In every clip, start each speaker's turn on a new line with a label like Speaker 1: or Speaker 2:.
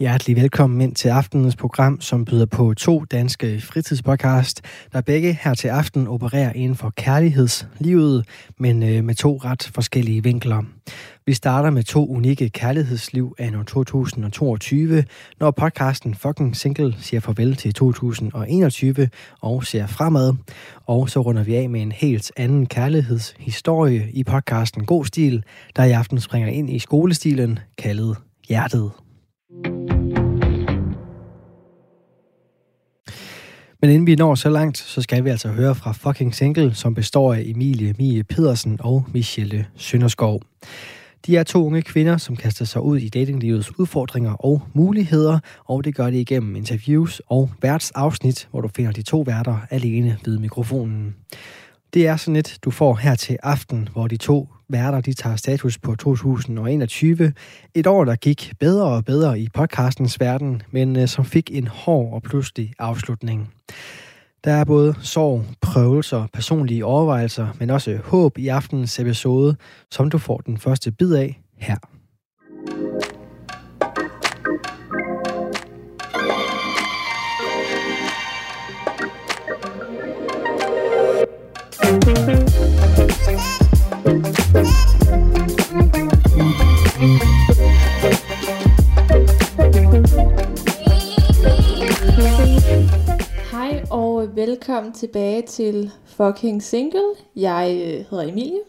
Speaker 1: Hjertelig velkommen ind til aftenens program, som byder på to danske fritidspodcast, der begge her til aften opererer inden for kærlighedslivet, men øh, med to ret forskellige vinkler. Vi starter med to unikke kærlighedsliv af 2022, når podcasten Fucking Single siger farvel til 2021 og ser fremad. Og så runder vi af med en helt anden kærlighedshistorie i podcasten God Stil, der i aften springer ind i skolestilen kaldet Hjertet. Men inden vi når så langt, så skal vi altså høre fra Fucking Single, som består af Emilie Mie Pedersen og Michelle Sønderskov. De er to unge kvinder, som kaster sig ud i datinglivets udfordringer og muligheder, og det gør de igennem interviews og værtsafsnit, hvor du finder de to værter alene ved mikrofonen. Det er sådan et, du får her til aften, hvor de to værter de tager status på 2021. Et år, der gik bedre og bedre i podcastens verden, men øh, som fik en hård og pludselig afslutning. Der er både sorg, prøvelser, personlige overvejelser, men også håb i aftenens episode, som du får den første bid af her.
Speaker 2: Hej og velkommen tilbage til Fucking Single. Jeg øh, hedder Emilie,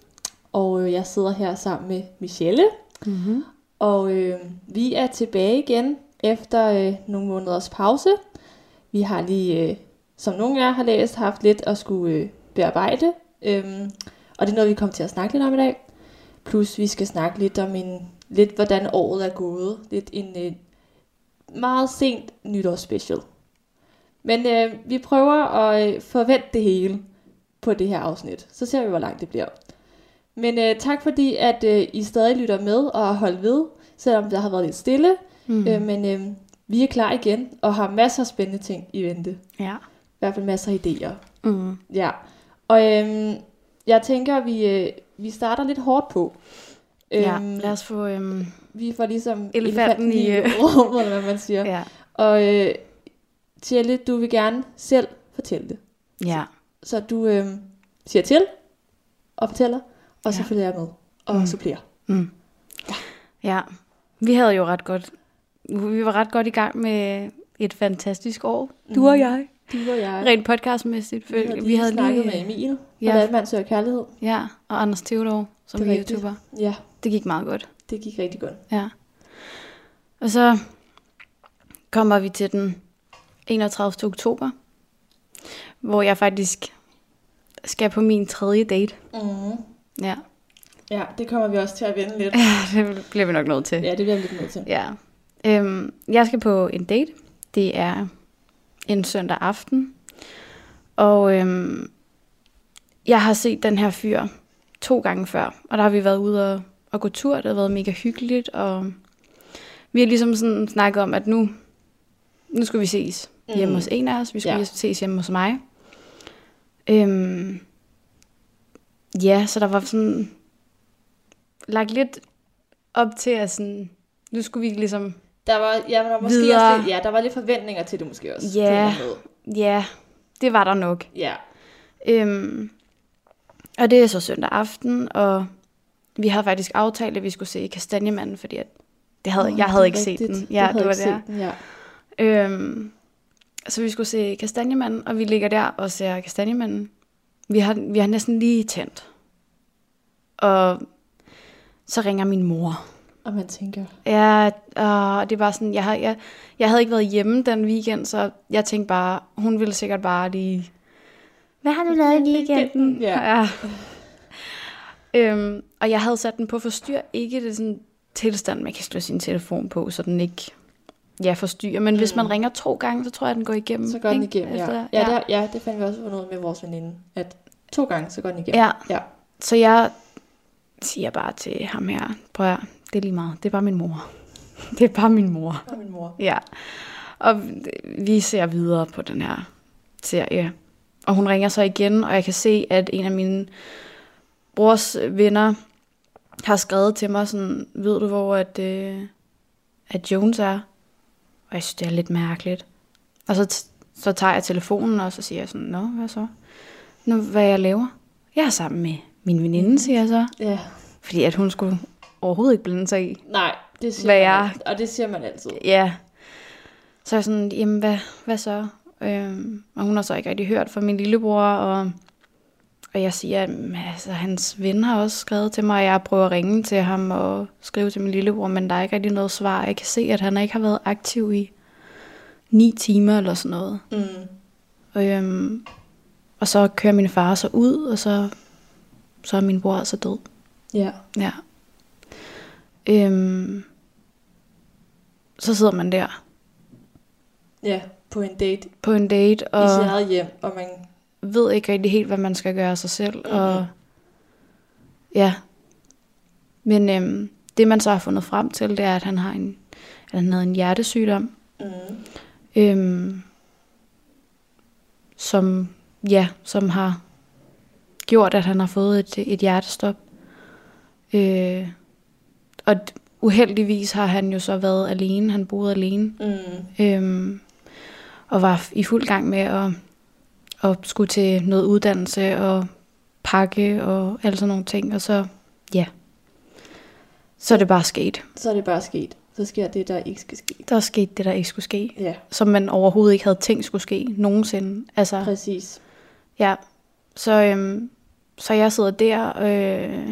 Speaker 2: og øh, jeg sidder her sammen med Michelle. Mm-hmm. Og øh, vi er tilbage igen efter øh, nogle måneders pause. Vi har lige, øh, som nogle af jer har læst, haft lidt at skulle øh, bearbejde. Øhm, og det er noget, vi kommer til at snakke lidt om i dag. Plus vi skal snakke lidt om en, lidt hvordan året er gået. Lidt en øh, meget sent nytårsspecial. Men øh, vi prøver at øh, forvente det hele på det her afsnit. Så ser vi, hvor langt det bliver. Men øh, tak fordi, at øh, I stadig lytter med og holdt ved, selvom der har været lidt stille. Mm. Øh, men øh, vi er klar igen og har masser af spændende ting i vente.
Speaker 3: Ja.
Speaker 2: I hvert fald masser af idéer.
Speaker 3: Mm.
Speaker 2: Ja. Og øh, jeg tænker, vi, øh, vi starter lidt hårdt på.
Speaker 3: Ja,
Speaker 2: Øhm,
Speaker 3: lad os få... Øhm,
Speaker 2: Vi får ligesom
Speaker 3: Elefanten i, øh,
Speaker 2: rummet, eller hvad man siger.
Speaker 3: ja.
Speaker 2: Og øh, Tjelle, du vil gerne selv fortælle det.
Speaker 3: ja.
Speaker 2: Så du øh, siger til og fortæller, og så
Speaker 3: Ja.
Speaker 2: følger jeg med og
Speaker 3: Mm.
Speaker 2: supplerer.
Speaker 3: Mm. Ja, vi havde jo ret godt... Vi var ret godt i gang med et fantastisk år. Du og
Speaker 2: Mhm.
Speaker 3: jeg.
Speaker 2: Du og jeg.
Speaker 3: Rent podcastmæssigt.
Speaker 2: vi havde
Speaker 3: vi havde
Speaker 2: snakket
Speaker 3: lige,
Speaker 2: med Emil,
Speaker 3: Ja.
Speaker 2: hvordan man søger kærlighed.
Speaker 3: Ja, og Anders Theodor, som
Speaker 2: Det
Speaker 3: er
Speaker 2: er.
Speaker 3: YouTuber.
Speaker 2: Ja,
Speaker 3: Det gik meget godt.
Speaker 2: det gik rigtig godt.
Speaker 3: Ja. Og så kommer vi til den 31. oktober, hvor jeg faktisk skal på min tredje date.
Speaker 2: Mm.
Speaker 3: Ja,
Speaker 2: Ja, det kommer vi også til at vende lidt.
Speaker 3: det bliver vi nok nødt til.
Speaker 2: Ja, det bliver vi lidt nødt til.
Speaker 3: Ja. Øhm, jeg skal på en date. Det er en søndag aften. Og øhm, jeg har set den her fyr to gange før. Og der har vi været ude og, og gå tur. Det har været mega hyggeligt. Og vi har ligesom sådan snakket om, at nu, nu skal vi ses hjemme
Speaker 2: Mm.
Speaker 3: hos en af os. Vi skal
Speaker 2: ja.
Speaker 3: ses hjemme hos mig. Øhm, ja, så der var sådan lagt lidt op til, at sådan, nu skulle vi ligesom
Speaker 2: Der var, ja, der var måske
Speaker 3: Videre.
Speaker 2: også lidt, ja, der var lidt forventninger til det måske også.
Speaker 3: Ja.
Speaker 2: måde.
Speaker 3: Ja, det var der nok.
Speaker 2: Ja.
Speaker 3: Øhm, og det er så søndag aften, og vi havde faktisk aftalt, at vi skulle se Kastanjemanden, fordi at det havde,
Speaker 2: Nå,
Speaker 3: jeg havde ikke set
Speaker 2: rigtigt.
Speaker 3: den.
Speaker 2: Du
Speaker 3: Ja, det var det.
Speaker 2: set den, ja.
Speaker 3: Øhm, så vi skulle se Kastanjemanden, og vi ligger der og ser Kastanjemanden. Vi har, vi har næsten lige tændt. Og så ringer min mor.
Speaker 2: Og man tænker,
Speaker 3: Ja, og det var sådan, jeg havde, jeg, jeg havde ikke været hjemme den weekend, så jeg tænkte bare, hun ville sikkert bare lige, hvad har du lavet i weekenden?
Speaker 2: Ja.
Speaker 3: ja. Øhm, og jeg havde sat den på forstyr, ikke det sådan tilstand, man kan slå sin telefon på, så den ikke ja, forstyrrer. Men mm. hvis man ringer to gange, så tror jeg, den går igennem.
Speaker 2: så går den
Speaker 3: ikke?
Speaker 2: igennem, ja.
Speaker 3: Efter-
Speaker 2: Ja, ja. Det, ja, det fandt vi også ud af med vores veninde, at to gange, så går den igennem.
Speaker 3: Ja.
Speaker 2: ja.
Speaker 3: Så jeg siger bare til ham her, prøv at, det er lige meget, det er bare min mor. Det er bare min mor.
Speaker 2: Og min mor.
Speaker 3: Ja. Og vi ser videre på den her serie. Og hun ringer så igen, og jeg kan se, at en af mine brors venner har skrevet til mig sådan, ved du hvor at, øh, at Jones er? Og jeg synes, det er lidt mærkeligt. Og så, så tager jeg telefonen, og så siger jeg sådan, nå, hvad så? Nå, hvad jeg laver? Jeg er sammen med min veninde, siger jeg så.
Speaker 2: Ja.
Speaker 3: Fordi at hun skulle overhovedet ikke blande sig i.
Speaker 2: Nej, det siger
Speaker 3: Hvad
Speaker 2: man
Speaker 3: jeg-
Speaker 2: altid. Og det siger man altid.
Speaker 3: Ja. Så jeg sådan, jamen hvad, hvad så? Øhm, og hun har så ikke rigtig hørt fra min lillebror, og, og jeg siger, at altså, hans ven har også skrevet til mig, og jeg prøver at ringe til ham og skrive til min lillebror, men der er ikke rigtig noget svar. Jeg kan se, at han ikke har været aktiv i ni timer eller sådan noget.
Speaker 2: Mm.
Speaker 3: Og, øhm, og så kører min far så ud, og så, så er min bror altså død.
Speaker 2: Ja.
Speaker 3: Ja. Øhm, så sidder man der
Speaker 2: Ja, på en date
Speaker 3: på en date,
Speaker 2: og... i sit eget hjem, og man...
Speaker 3: ved ikke rigtig helt, hvad man skal gøre af sig selv.
Speaker 2: Mhm.
Speaker 3: Og ja. Men øhm, det, man så har fundet frem til, det er, at han har en, at han havde en hjertesygdom,
Speaker 2: Mm.
Speaker 3: øhm, som, ja, som har gjort, at han har fået et, et hjertestop. Øh, og uheldigvis har han jo så været alene. Han boede alene.
Speaker 2: Mm.
Speaker 3: Øhm, og var i fuld gang med at, at skulle til noget uddannelse og pakke og alle sådan nogle ting. Og så, ja, så er det bare sket.
Speaker 2: Så er det bare sket. Så sker det, der ikke skal ske.
Speaker 3: Der er sket det, der ikke skulle ske.
Speaker 2: Ja,
Speaker 3: Som man overhovedet ikke havde tænkt skulle ske nogensinde. Altså,
Speaker 2: præcis.
Speaker 3: ja. Så, øhm, så jeg sidder der øh,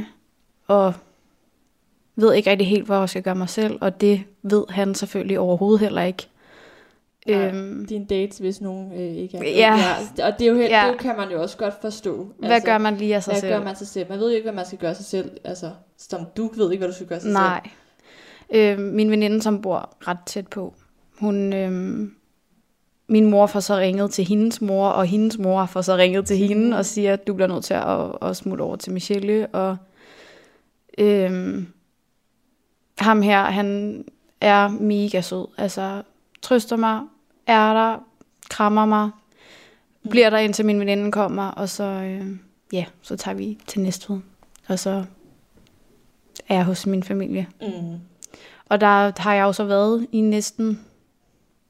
Speaker 3: og ved ikke rigtig helt, hvor jeg skal gøre mig selv. Og det ved han selvfølgelig overhovedet heller ikke.
Speaker 2: Nej.
Speaker 3: Øhm,
Speaker 2: Dine dates, hvis nogen øh, ikke er...
Speaker 3: Ja.
Speaker 2: Og det, er jo helt,
Speaker 3: Ja.
Speaker 2: det kan man jo også godt forstå.
Speaker 3: hvad gør man lige af sig
Speaker 2: Hvad
Speaker 3: selv?
Speaker 2: gør man sig selv? Man ved jo ikke, hvad man skal gøre sig selv. Altså, som du ved ikke, hvad du skal gøre sig
Speaker 3: Nej. Øh, min veninde, som bor ret tæt på, hun... Øh, min mor får så ringet til hendes mor, og hendes mor får så ringet til hende og siger, at du bliver nødt til at, at smutte over til Michelle. Og øh, ham her, han er mega sød. Altså, trøster mig, er der, krammer mig, bliver der indtil min veninde kommer, og så, øh, ja, så tager vi til Næstved. Og så er jeg hos min familie.
Speaker 2: Mm.
Speaker 3: Og der har jeg jo så været i næsten,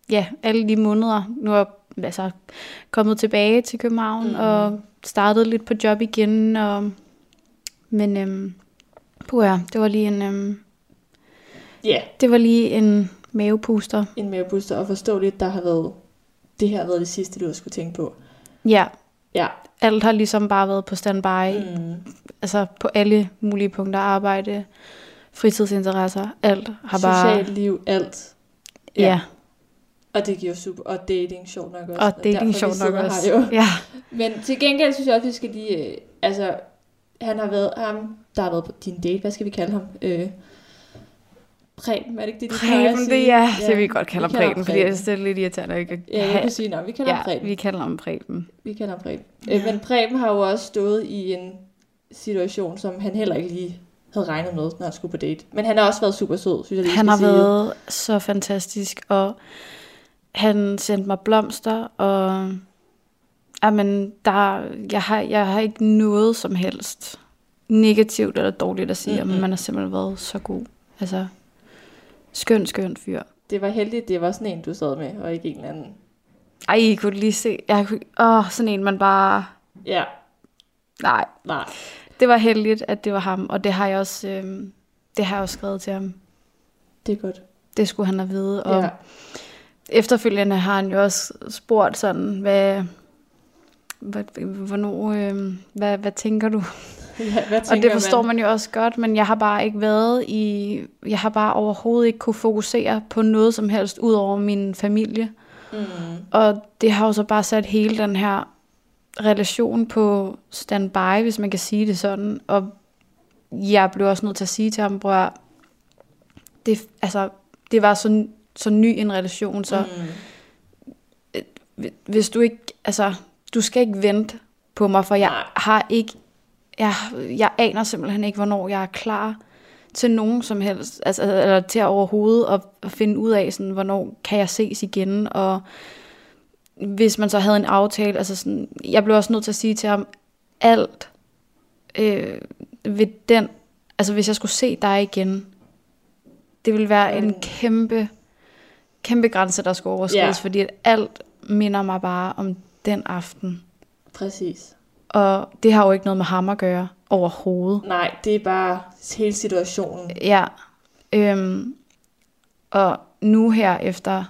Speaker 3: ja, alle de måneder. Nu er jeg altså, kommet tilbage til København mm. og startet lidt på job igen. Og, men øhm, puh, ja, det var lige en, øhm,
Speaker 2: Ja,
Speaker 3: det var lige en mavepuster.
Speaker 2: en mavepuster. Og forståeligt, der har været... Det her har været det sidste, du har skulle tænke på.
Speaker 3: Ja,
Speaker 2: Ja.
Speaker 3: alt har ligesom bare været på standby. Mm. Altså på alle mulige punkter. Arbejde, fritidsinteresser, alt har bare...
Speaker 2: Socialt liv, alt.
Speaker 3: Ja, ja.
Speaker 2: Og det giver super. Og dating, sjovt nok også.
Speaker 3: og dating sjovt nok også.
Speaker 2: Jo.
Speaker 3: Ja.
Speaker 2: Men til gengæld synes jeg også, vi skal lige... Øh, altså, han har været... Ham, der har været på din date, hvad skal vi kalde ham? Øh, Preben, er det ikke det, de plejer
Speaker 3: Preben,
Speaker 2: sige?
Speaker 3: det er, ja, det vi godt kalder
Speaker 2: vi
Speaker 3: Preben, fordi jeg synes, det er lidt irriterende. at Ikke?
Speaker 2: Ja, jeg kan sige navn. Vi kalder
Speaker 3: ja,
Speaker 2: Preben.
Speaker 3: vi kalder ham Preben.
Speaker 2: Vi kalder ham Preben. Øh, men Preben har jo også stået i en situation, som han heller ikke lige havde regnet med, når han skulle på date. Men han har også været super sød, synes jeg lige
Speaker 3: Han har
Speaker 2: sige.
Speaker 3: været så fantastisk, og han sendte mig blomster, og jamen, der, jeg, har, jeg har ikke noget som helst negativt eller dårligt at sige, mm-hmm.
Speaker 2: Mhm.
Speaker 3: men man har simpelthen været så god. Altså, skøn, skøn fyr.
Speaker 2: Det var heldigt, det var sådan en, du sad med, og ikke en eller anden.
Speaker 3: Ej, I kunne lige se, jeg kunne, åh, sådan en, man bare,
Speaker 2: Ja,
Speaker 3: nej,
Speaker 2: nej.
Speaker 3: det var heldigt, at det var ham, og det har jeg også, øhm, det har jeg også skrevet til ham.
Speaker 2: Det er godt.
Speaker 3: Det skulle han have vide, og
Speaker 2: Ja.
Speaker 3: efterfølgende har han jo også spurgt sådan, hvad, hvad hvornår, øh, hvad, hvad tænker du?
Speaker 2: Ja
Speaker 3: Og det forstår man jo også godt, men jeg har bare ikke været i, jeg har bare overhovedet ikke kunne fokusere på noget som helst, ud over min familie.
Speaker 2: Mm.
Speaker 3: Og det har jo så bare sat hele den her relation på standby, hvis man kan sige det sådan. Og jeg blev også nødt til at sige til ham, bror, det, altså, det var så, så ny en relation, så
Speaker 2: Mm.
Speaker 3: hvis du ikke, altså, du skal ikke vente på mig, for jeg
Speaker 2: Nej.
Speaker 3: har ikke, jeg, jeg aner simpelthen ikke, hvornår jeg er klar til nogen som helst, altså, eller til overhovedet at, at finde ud af, sådan, hvornår kan jeg ses igen, og hvis man så havde en aftale, altså sådan, jeg blev også nødt til at sige til ham, alt, øh, ved den, altså hvis jeg skulle se dig igen, det ville være en kæmpe, kæmpe grænse, der skulle overskrides,
Speaker 2: Ja.
Speaker 3: fordi at alt minder mig bare om den aften.
Speaker 2: Præcis.
Speaker 3: Og det har jo ikke noget med ham at gøre overhovedet.
Speaker 2: Nej, det er bare hele situationen.
Speaker 3: Ja. Øhm, og nu her efter,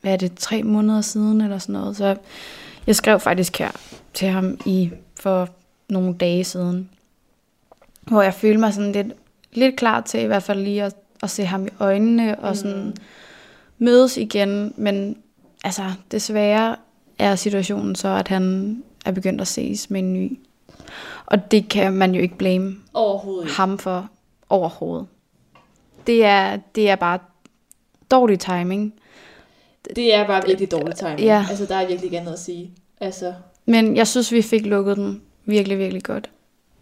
Speaker 3: hvad er det, tre måneder siden eller sådan noget, så jeg skrev faktisk her til ham i for nogle dage siden, hvor jeg følte mig sådan lidt, lidt klar til i hvert fald lige at, at se ham i øjnene og sådan mødes igen, men altså desværre er situationen så, at han er begyndt at ses med en ny. Og det kan man jo ikke blame
Speaker 2: Overhovedet
Speaker 3: ham for overhovedet. Det er, det er bare dårlig timing.
Speaker 2: Det er bare virkelig dårlig timing.
Speaker 3: Ja.
Speaker 2: Altså, der er virkelig ikke andet at sige. Altså,
Speaker 3: Men jeg synes, vi fik lukket den virkelig, virkelig godt.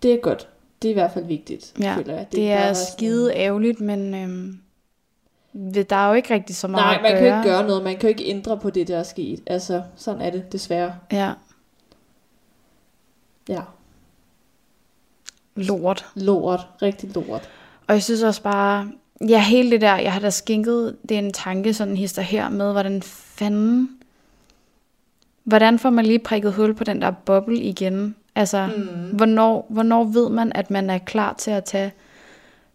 Speaker 2: det er godt. Det er i hvert fald vigtigt,
Speaker 3: Ja,
Speaker 2: føler jeg.
Speaker 3: Det, det er
Speaker 2: bare sådan-
Speaker 3: skide ærgerligt, men øhm, der er jo ikke rigtig så meget
Speaker 2: Nej,
Speaker 3: at
Speaker 2: man
Speaker 3: gøre.
Speaker 2: kan jo ikke gøre noget. Man kan jo ikke ændre på det, der er sket. Altså, sådan er det desværre.
Speaker 3: Ja,
Speaker 2: Ja.
Speaker 3: lort.
Speaker 2: Lort. Rigtig lort.
Speaker 3: Og jeg synes også bare, ja, hele det der, jeg har da skænket det en tanke, sådan hister her med, hvordan fanden, hvordan får man lige prikket hul på den der boble igen? Altså, mm. hvornår, hvornår ved man, at man er klar til at tage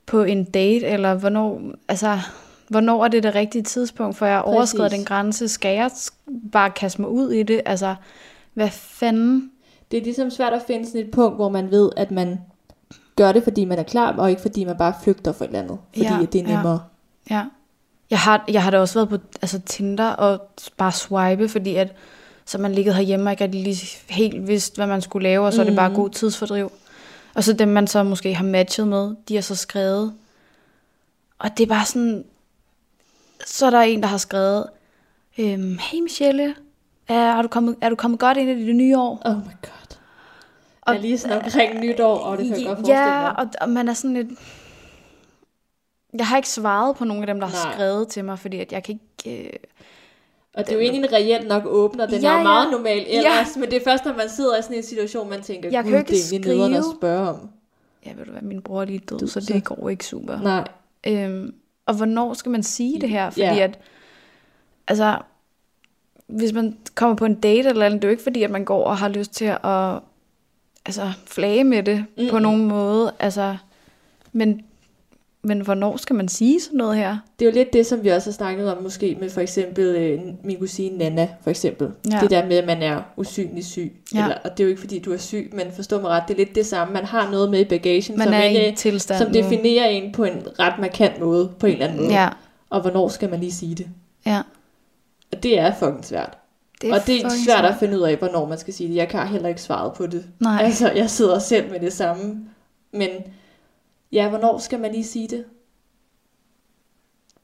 Speaker 3: på en date, eller hvornår, altså, hvornår er det det rigtige tidspunkt, for jeg overskrider den grænse? Skal jeg bare kaste mig ud i det? Altså, hvad fanden?
Speaker 2: Det er ligesom svært at finde sådan et punkt, hvor man ved, at man gør det, fordi man er klar, og ikke fordi man bare flygter for et eller andet. Fordi
Speaker 3: Ja,
Speaker 2: ja, det er
Speaker 3: ja.
Speaker 2: nemmere.
Speaker 3: Ja. Jeg har, jeg har da også været på altså Tinder og bare swipe, fordi at, så man ligget herhjemme og ikke lige helt vidst, hvad man skulle lave, og så mm. er det bare god tidsfordriv. Og så dem, man så måske har matchet med, de har så skrevet. Og det er bare sådan, så er der en, der har skrevet, øhm, hey Michelle, er, er, du kommet, er du kommet godt ind i det nye år?
Speaker 2: Oh my god. Og, er lige sådan omkring nytår, og det kan jeg godt forestille
Speaker 3: Ja,
Speaker 2: mig.
Speaker 3: og, og man er sådan lidt... Jeg har ikke svaret på nogle af dem, der har
Speaker 2: Nej.
Speaker 3: skrevet til mig, fordi at jeg kan ikke... Øh...
Speaker 2: Og det er jo egentlig reelt nok åbner, den
Speaker 3: Ja,
Speaker 2: er jo meget
Speaker 3: ja.
Speaker 2: normal ellers, men det er først, når man sidder i sådan en situation, man tænker,
Speaker 3: Jeg kan ikke
Speaker 2: det er egentlig nederen at spørge om.
Speaker 3: Ja, ved du hvad, min bror er lige død,
Speaker 2: Du,
Speaker 3: så
Speaker 2: så-
Speaker 3: det går ikke super.
Speaker 2: Nej,
Speaker 3: Øhm, og hvornår skal man sige det her? Fordi
Speaker 2: Ja.
Speaker 3: at, altså, hvis man kommer på en date eller andet, det er jo ikke fordi, at man går og har lyst til at altså, flage med det mm. på nogen måde. Altså, men, men hvornår skal man sige sådan noget her?
Speaker 2: det er jo lidt det, som vi også har snakket om, måske med for eksempel øh, min kusine Nana, for eksempel.
Speaker 3: Ja.
Speaker 2: Det der med, at man er usynlig syg.
Speaker 3: Ja.
Speaker 2: Eller, og det er jo ikke, fordi du er syg, men forstå mig ret, det er lidt det samme. Man har noget med i bagagen,
Speaker 3: Man
Speaker 2: som,
Speaker 3: er en tilstand
Speaker 2: som definerer en på en ret markant måde, på en eller anden måde.
Speaker 3: Ja,
Speaker 2: Og hvornår skal man lige sige det?
Speaker 3: ja.
Speaker 2: Og det er fucking svært.
Speaker 3: Det
Speaker 2: og det er svært at finde ud af, hvornår man skal sige det. Jeg kan heller ikke svaret på det.
Speaker 3: Nej.
Speaker 2: Altså, jeg sidder selv med det samme. Men ja, hvornår skal man lige sige det?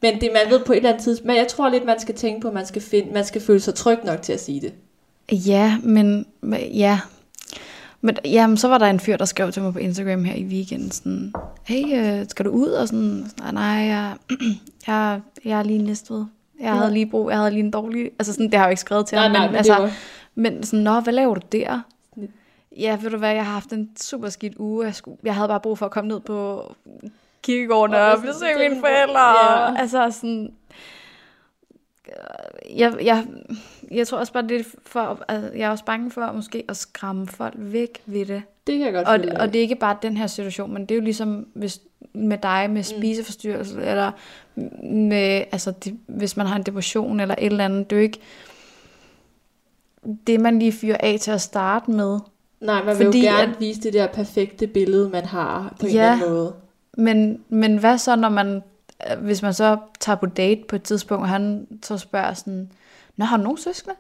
Speaker 2: Men det man ved på et eller andet tidspunkt. Men jeg tror lidt, man skal tænke på, at man skal, finde, man skal føle sig tryg nok til at sige det.
Speaker 3: Ja, men men- ja. Men jamen, så var der en fyr, der skrev til mig på Instagram her i weekenden, sådan, hey, øh, skal du ud? Og sådan, nej, nej, jeg, jeg, jeg er lige næstved. Jeg havde lige brug, jeg havde lige en dårlig, altså sådan, det har jeg jo ikke skrevet til
Speaker 2: Nej,
Speaker 3: ham,
Speaker 2: nej,
Speaker 3: men,
Speaker 2: men
Speaker 3: altså,
Speaker 2: var...
Speaker 3: men sådan, nå, hvad laver du der? Ja, ved du hvad, jeg har haft en super skidt uge. Jeg, skulle, jeg havde bare brug for at komme ned på kirkegården
Speaker 2: Og
Speaker 3: og besøge mine forældre.
Speaker 2: ja.
Speaker 3: Altså sådan... Jeg, jeg, jeg tror også bare, det for, altså, jeg er også bange for måske at skræmme folk væk ved det.
Speaker 2: Det kan jeg godt
Speaker 3: Og, og det er ikke bare den her situation, men det er jo ligesom hvis, med dig
Speaker 2: Mm.
Speaker 3: med spiseforstyrrelse, eller med, altså, det, hvis man har en depression eller et eller andet. Det er jo ikke det, man lige fyrer af til at starte med.
Speaker 2: Nej, man vil
Speaker 3: fordi
Speaker 2: jo gerne
Speaker 3: at-
Speaker 2: vise det der perfekte billede, man har på en
Speaker 3: Ja.
Speaker 2: eller anden måde.
Speaker 3: Men, men hvad så, når man, hvis man så tager på date på et tidspunkt, og han så spørger sådan, Nå, har du nogen søskende?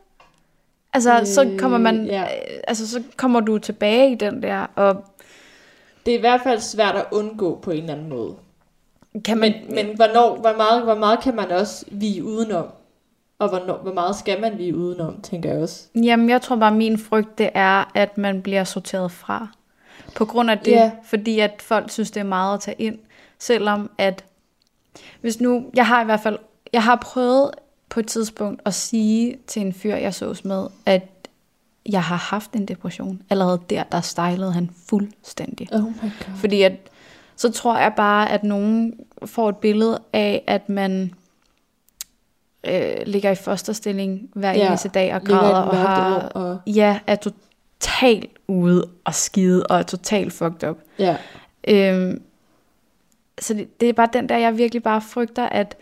Speaker 3: Altså, øh, så kommer man,
Speaker 2: ja.
Speaker 3: øh, altså, så kommer du tilbage i den der, og
Speaker 2: Det er i hvert fald svært at undgå på en eller anden måde.
Speaker 3: kan man,
Speaker 2: Men, men hvornår, hvor, meget, hvor meget kan man også vige udenom? Og hvornår, hvor meget skal man vige udenom, tænker jeg også.
Speaker 3: Jamen, jeg tror bare, min frygt, det er, at man bliver sorteret fra. På grund af det,
Speaker 2: Ja.
Speaker 3: fordi at folk synes, det er meget at tage ind. Selvom at, hvis nu, jeg har i hvert fald, jeg har prøvet på et tidspunkt at sige til en fyr, jeg sås med, at jeg har haft en depression. Allerede der, der stylede han fuldstændig.
Speaker 2: Oh my god.
Speaker 3: Fordi at, så tror jeg bare, at nogen får et billede af, at man øh, ligger i fosterstilling hver
Speaker 2: Ja,
Speaker 3: eneste dag og græder og har,
Speaker 2: og-
Speaker 3: ja, er totalt ude og skide og er totalt fucked up.
Speaker 2: Ja.
Speaker 3: Øhm, så det, det er bare den der, jeg virkelig bare frygter, at,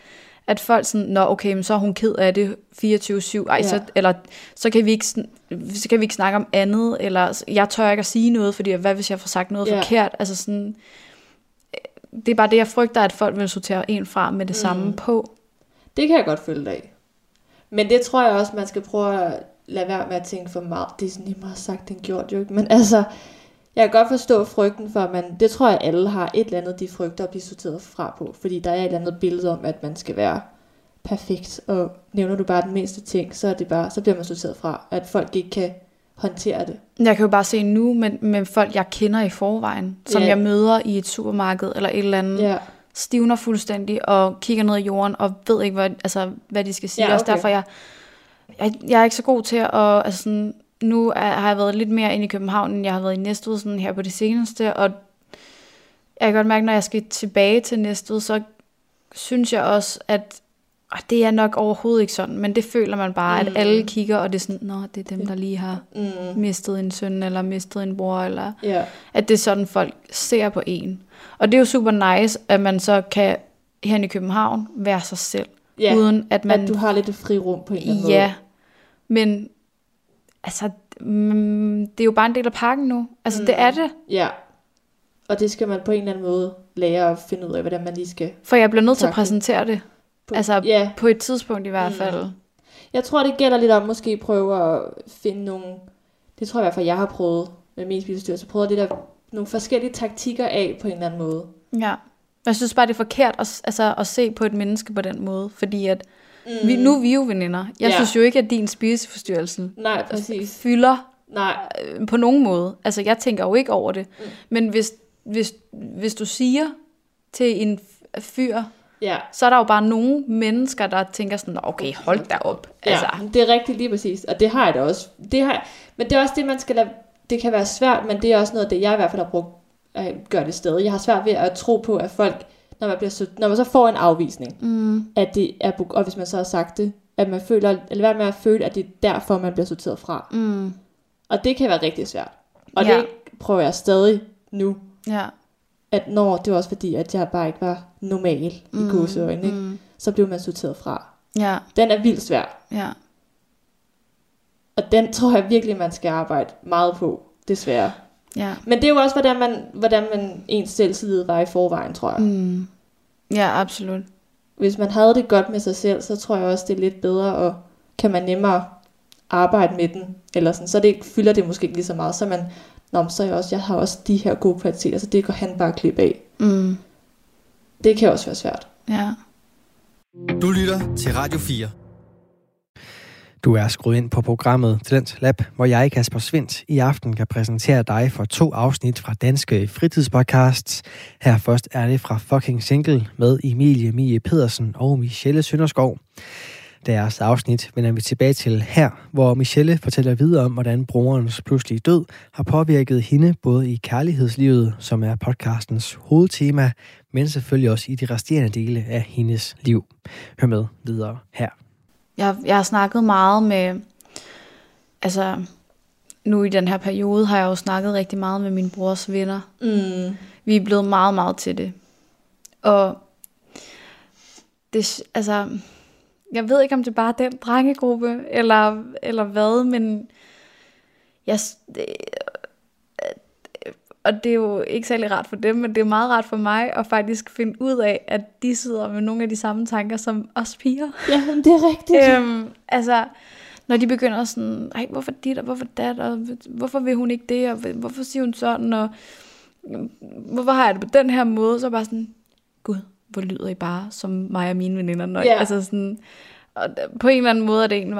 Speaker 3: at folk sådan, nå okay, men så er hun ked af det 24-7, ej,
Speaker 2: Ja.
Speaker 3: så, eller så kan, vi ikke, så kan vi ikke snakke om andet, eller jeg tør ikke at sige noget, fordi hvad hvis jeg får sagt noget
Speaker 2: Ja.
Speaker 3: forkert, altså sådan, øh, det er bare det, jeg frygter, at folk vil sortere en fra med det mm. samme på.
Speaker 2: Det kan jeg godt følge dig af. Men det tror jeg også, man skal prøve at lade være med at tænke for meget. Det er sådan lige meget sagt, den gjort jo ikke. Men altså, jeg kan godt forstå frygten for, at man, det tror jeg alle har et eller andet, de frygter at blive sorteret fra på. Fordi der er et eller andet billede om, at man skal være perfekt. Og nævner du bare den mindste ting, så, er det bare, så bliver man sorteret fra. At folk ikke kan håndtere det.
Speaker 3: Jeg kan jo bare se nu med, med folk, jeg kender i forvejen, som
Speaker 2: Ja.
Speaker 3: jeg møder i et supermarked eller et eller andet,
Speaker 2: Ja,
Speaker 3: stivner fuldstændig og kigger ned i jorden og ved ikke, hvad, altså, hvad de skal sige.
Speaker 2: Ja,
Speaker 3: okay. Også derfor, jeg, jeg, jeg er ikke så god til at... Altså sådan, nu er, har jeg været lidt mere inde i København, end jeg har været i Næstved sådan her på det seneste, og jeg kan godt mærke, når jeg skal tilbage til Næstved, så synes jeg også, at og det er nok overhovedet ikke sådan, men det føler man bare, mm. at alle kigger, og det er sådan, nå, det er dem, der lige har
Speaker 2: mm,
Speaker 3: mistet en søn, eller mistet en bror, eller
Speaker 2: ja,
Speaker 3: at det er sådan, folk ser på en. Og det er jo super nice, at man så kan her i København være sig selv,
Speaker 2: ja.
Speaker 3: uden at man...
Speaker 2: at du har lidt et fri rum på en eller anden
Speaker 3: ja, men altså, mm, det er jo bare en del af pakken nu. Altså, mm. det er det.
Speaker 2: måde. Ja. Og det skal man på en eller anden måde lære at finde ud af, hvordan man lige skal
Speaker 3: For jeg bliver nødt til at præsentere det.
Speaker 2: På,
Speaker 3: Altså,
Speaker 2: ja,
Speaker 3: på et tidspunkt i hvert
Speaker 2: Mm.
Speaker 3: fald.
Speaker 2: jeg tror, det gælder lidt om måske prøve at finde nogle... Det tror jeg i hvert fald, jeg har prøvet med min spiseforstyrrelse. Prøvet lidt at nogle forskellige taktikker af på en eller anden måde.
Speaker 3: Ja. Jeg synes bare, det er forkert at, altså, at se på et menneske på den måde, fordi at mm. vi, nu er vi jo veninder. Jeg
Speaker 2: Ja.
Speaker 3: synes jo ikke, at din spiseforstyrrelse
Speaker 2: Nej, præcis.
Speaker 3: fylder
Speaker 2: Nej,
Speaker 3: øh, på nogen måde. Altså, jeg tænker jo ikke over det. Mm. Men hvis, hvis, hvis du siger til en fyr,
Speaker 2: ja.
Speaker 3: så er der jo bare nogle mennesker, der tænker sådan, "Nå, okay, hold da op.
Speaker 2: Ja,
Speaker 3: Altså,
Speaker 2: det er rigtigt lige præcis. Og det har jeg da også. Det har jeg. Men det er også det, man skal lade... Det kan være svært, men det er også noget, det jeg i hvert fald har brugt at gøre det stadig. Jeg har svært ved at tro på, at folk, når man, bliver så, når man så får en afvisning,
Speaker 3: mm,
Speaker 2: at det er, og hvis man så har sagt det, at man føler, eller hvad med at føle, at det er derfor, man bliver sorteret fra.
Speaker 3: mm,
Speaker 2: Og det kan være rigtig svært. Og
Speaker 3: Ja.
Speaker 2: det prøver jeg stadig nu,
Speaker 3: ja.
Speaker 2: at når det var også fordi, at jeg bare ikke var normal i
Speaker 3: Mm,
Speaker 2: gåseøjne, ikke?
Speaker 3: Mm,
Speaker 2: så blev man sorteret fra.
Speaker 3: ja,
Speaker 2: Den er vildt svær.
Speaker 3: ja.
Speaker 2: Og den tror jeg virkelig, man skal arbejde meget på, desværre.
Speaker 3: Ja.
Speaker 2: Men det er jo også, hvordan man, hvordan man ens selvtillid var i forvejen, tror jeg. Mm.
Speaker 3: Ja, absolut.
Speaker 2: Hvis man havde det godt med sig selv, så tror jeg også, det er lidt bedre, og kan man nemmere arbejde med den. Eller sådan, så det fylder det måske ikke lige så meget. Så man, Nå, så er jeg, også, jeg har også de her gode kvaliteter, så det går han bare klippe af.
Speaker 3: Mm.
Speaker 2: Det kan også være svært.
Speaker 3: Ja.
Speaker 4: Du lytter til Radio 4.
Speaker 1: Du er skruet ind på programmet Talent Lab, hvor jeg, Kasper Svindt, i aften kan præsentere dig for to afsnit fra Danske Fritidspodcasts. Her først er det fra Fucking Single med Emilie Mie Pedersen og Michelle Sønderskov. Deres afsnit vender vi tilbage til her, hvor Michelle fortæller videre om, hvordan brorens pludselige død har påvirket hende både i kærlighedslivet, som er podcastens hovedtema, men selvfølgelig også i de resterende dele af hendes liv. Hør med videre her.
Speaker 3: Jeg, jeg har snakket meget med, altså nu i den her periode har jeg jo snakket rigtig meget med min brors venner.
Speaker 2: Mm.
Speaker 3: Vi er blevet meget, meget til det. Og det, altså, jeg ved ikke, om det bare er den drengegruppe, eller, eller hvad, men jeg, og det er jo ikke særlig rart for dem, men det er meget rart for mig at faktisk finde ud af, at de sidder med nogle af de samme tanker som os piger.
Speaker 2: Ja, det er rigtigt.
Speaker 3: øhm, altså, når de begynder sådan, ej, hvorfor dit, og hvorfor dat, og hvorfor vil hun ikke det, og hvorfor siger hun sådan, og hvorfor har jeg det på den her måde, så bare sådan, gud, hvor lyder I bare som mig og mine veninder. Når,
Speaker 2: Ja.
Speaker 3: Altså sådan, og på en eller anden måde er det egentlig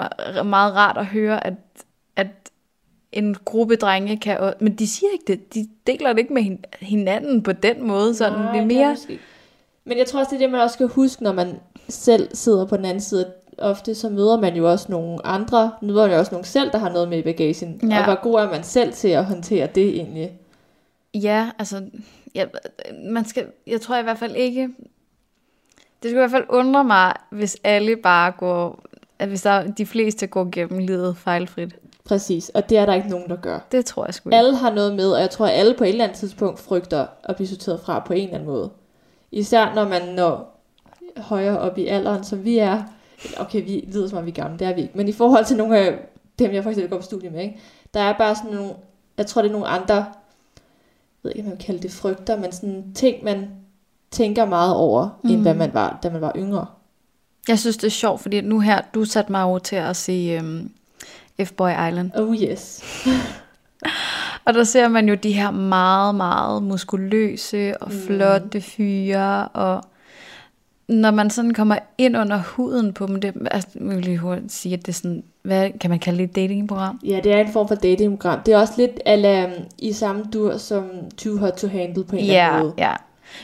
Speaker 3: meget- rart at høre, at en gruppe drenge kan, også- men de siger ikke det, de deler det ikke med hin- hinanden på den måde, sådan,
Speaker 2: Nej,
Speaker 3: det er mere,
Speaker 2: ikke. Men jeg tror også, det er det, man også skal huske, når man selv sidder på den anden side ofte så møder man jo også nogle andre, møder man jo også nogle selv, der har noget med i bagagen.
Speaker 3: Ja.
Speaker 2: Og hvor god er man selv til at håndtere det egentlig?
Speaker 3: Ja, altså, ja, man skal, jeg tror i hvert fald ikke, det skulle i hvert fald undre mig, hvis alle bare går, at hvis der, de fleste går gennem livet fejlfrit.
Speaker 2: Præcis, og det er der ikke nogen, der gør.
Speaker 3: Det tror jeg sgu ikke.
Speaker 2: Alle har noget med, og jeg tror, at alle på et eller andet tidspunkt frygter at blive sorteret fra på en eller anden måde. Især når man når højere op i alderen, som vi er. Okay, vi lyder som om vi er gamle, det er vi ikke. Men i forhold til nogle af dem, jeg for eksempel går på studie med, ikke? der er bare sådan nogle, jeg tror, det er nogle andre, jeg ved ikke, om man vil kalde det frygter, men sådan ting, man tænker meget over, mm. end hvad man var, da man var yngre.
Speaker 3: Jeg synes, det er sjovt, fordi nu her, du satte mig over til at se um, F-Boy Island.
Speaker 2: Oh yes.
Speaker 3: Og der ser man jo de her meget, meget muskuløse og
Speaker 2: Mm.
Speaker 3: flotte fyre, og når man sådan kommer ind under huden på dem, det, altså, jeg vil lige hurtigt sige, at det er sådan, hvad kan man kalde det, et datingprogram?
Speaker 2: Ja, det er en form for datingprogram. Det er også lidt ala, i samme dur som Too Hot to Handle på en eller anden
Speaker 3: Ja,
Speaker 2: måde.
Speaker 3: ja.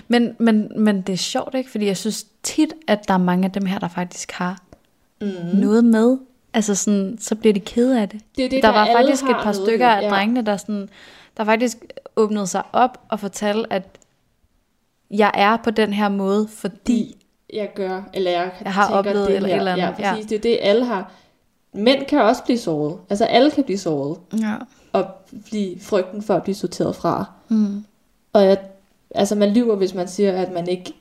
Speaker 3: Men, men, men det er sjovt, ikke? Fordi jeg synes tit, at der er mange af dem her, der faktisk har
Speaker 2: Mm.
Speaker 3: noget med. Altså sådan, så bliver de kede af det.
Speaker 2: Det er det,
Speaker 3: der
Speaker 2: der
Speaker 3: var faktisk et par stykker af
Speaker 2: ja.
Speaker 3: drengene, der, sådan, der faktisk åbnede sig op og fortalte, at jeg er på den her måde, fordi...
Speaker 2: jeg gør, eller jeg,
Speaker 3: Jeg har
Speaker 2: tænker
Speaker 3: oplevet
Speaker 2: det
Speaker 3: eller
Speaker 2: her.
Speaker 3: eller andet,
Speaker 2: Ja, præcis. Det er det, alle har. Mænd kan også blive såret. Altså alle kan blive såret.
Speaker 3: Ja.
Speaker 2: Og blive frygten for at blive sorteret fra.
Speaker 3: Mm.
Speaker 2: Og jeg, altså man lyver, hvis man siger, at man ikke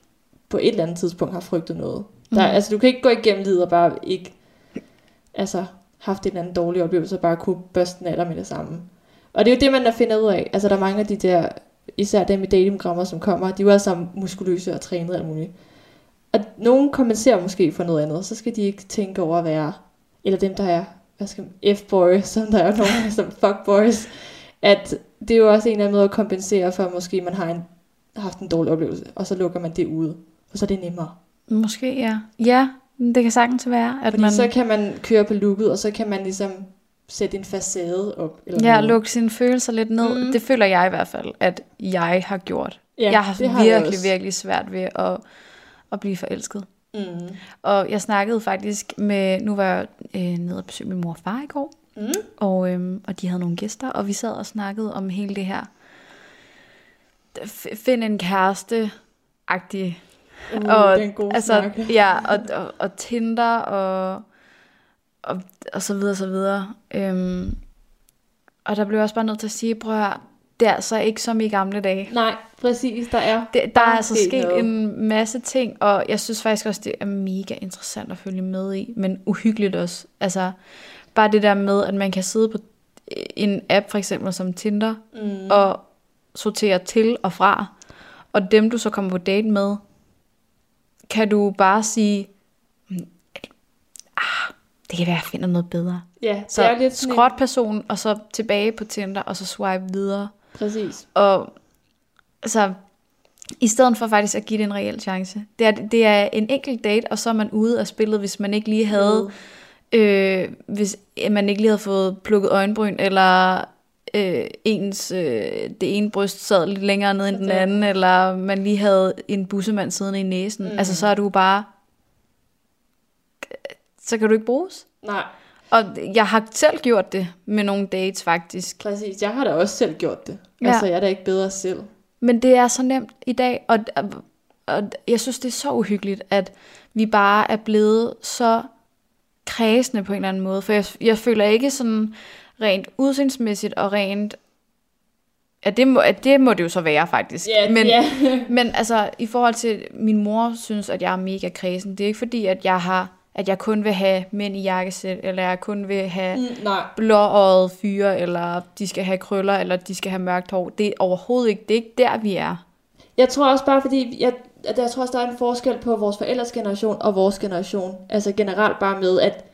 Speaker 2: på et eller andet tidspunkt har frygtet noget. Der,
Speaker 3: Mm.
Speaker 2: Altså du kan ikke gå igennem livet og bare ikke altså, haft en eller anden dårlig oplevelse og bare kunne børste den alder med det samme. Og det er jo det, man har finder ud af. Altså der er mange af de der, især dem med datingprogrammer, som kommer, de er jo alle sammen muskuløse og trænet og alt muligt. Og nogen kompenserer måske for noget andet, så skal de ikke tænke over at være, eller dem der er, hvad skal man, F-boy, som der er nogen som fuckboys, at det er jo også en af måde at kompensere for, at måske man har en, haft en dårlig oplevelse, og så lukker man det ud, og så er det nemmere.
Speaker 3: Måske, ja. Ja, det kan sagtens være, at
Speaker 2: Fordi
Speaker 3: man
Speaker 2: så kan man køre på looket, og så kan man ligesom sætte en facade op. Eller
Speaker 3: ja,
Speaker 2: noget.
Speaker 3: lukke sine følelser lidt ned.
Speaker 2: Mm.
Speaker 3: Det føler jeg i hvert fald, at jeg har gjort.
Speaker 2: Ja,
Speaker 3: jeg har
Speaker 2: det
Speaker 3: virkelig,
Speaker 2: jeg
Speaker 3: virkelig svært ved at, at blive forelsket.
Speaker 2: Mm.
Speaker 3: Og jeg snakkede faktisk med, nu var jeg øh, nede og besøge min mor og far i går,
Speaker 2: Mm.
Speaker 3: og, øhm, og de havde nogle gæster, og vi sad og snakkede om hele det her, find en kæreste-agtige
Speaker 2: Uh,
Speaker 3: og,
Speaker 2: det er en god
Speaker 3: altså,
Speaker 2: snak.
Speaker 3: Ja, og, og, og Tinder og, og, og så videre, så videre. Øhm, og der blev jeg også bare nødt til at sige, prøv at høre, det er altså ikke som i gamle dage.
Speaker 2: Nej, præcis, der er.
Speaker 3: Det, der er altså
Speaker 2: sket
Speaker 3: sket
Speaker 2: noget.
Speaker 3: en masse ting, og jeg synes faktisk også, det er mega interessant at følge med i, men uhyggeligt også. Altså, bare det der med, at man kan sidde på en app, for eksempel som Tinder,
Speaker 2: Mm.
Speaker 3: og sortere til og fra. Og dem, du så kommer på date med, kan du bare sige, "Mm, ah, det kan være, jeg finder noget bedre.
Speaker 2: Ja,
Speaker 3: Så
Speaker 2: det er lidt sådan
Speaker 3: skråt person, og så tilbage på Tinder, og så swipe videre.
Speaker 2: Præcis.
Speaker 3: Og altså, i stedet for faktisk at give det en reel chance. Det er, det er en enkelt date, og så er man ude af spillet, hvis man ikke lige havde, øh, hvis man ikke lige havde fået plukket øjenbryn, eller øh, ens, øh, det ene bryst sad lidt længere ned end den anden, eller man lige havde en bussemand siddende i næsen.
Speaker 2: Mm.
Speaker 3: Altså, så er du bare... Så kan du ikke bruges.
Speaker 2: Nej,
Speaker 3: Og jeg har selv gjort det med nogle dates, faktisk.
Speaker 2: præcis. Jeg har da også selv gjort det.
Speaker 3: Ja.
Speaker 2: Altså, jeg er da ikke bedre selv.
Speaker 3: Men det er så nemt i dag, og, og jeg synes, det er så uhyggeligt, at vi bare er blevet så kredsende på en eller anden måde. For jeg, jeg føler ikke sådan rent udseendsmæssigt og rent... Ja, det må, det må det jo så være, faktisk.
Speaker 2: Ja,
Speaker 3: men,
Speaker 2: ja.
Speaker 3: men altså, i forhold til, min mor synes, at jeg er mega kredsen. Det er ikke fordi, at jeg har at jeg kun vil have mænd i jakkesæt, eller jeg kun vil have
Speaker 2: Mm, nej,
Speaker 3: blåøjet fyre, eller de skal have krøller, eller de skal have mørkt hår. Det er overhovedet ikke, det er ikke der, vi er.
Speaker 2: Jeg tror også bare, fordi jeg, at jeg tror også, der er en forskel på vores forældres generation og vores generation. Altså generelt bare med, at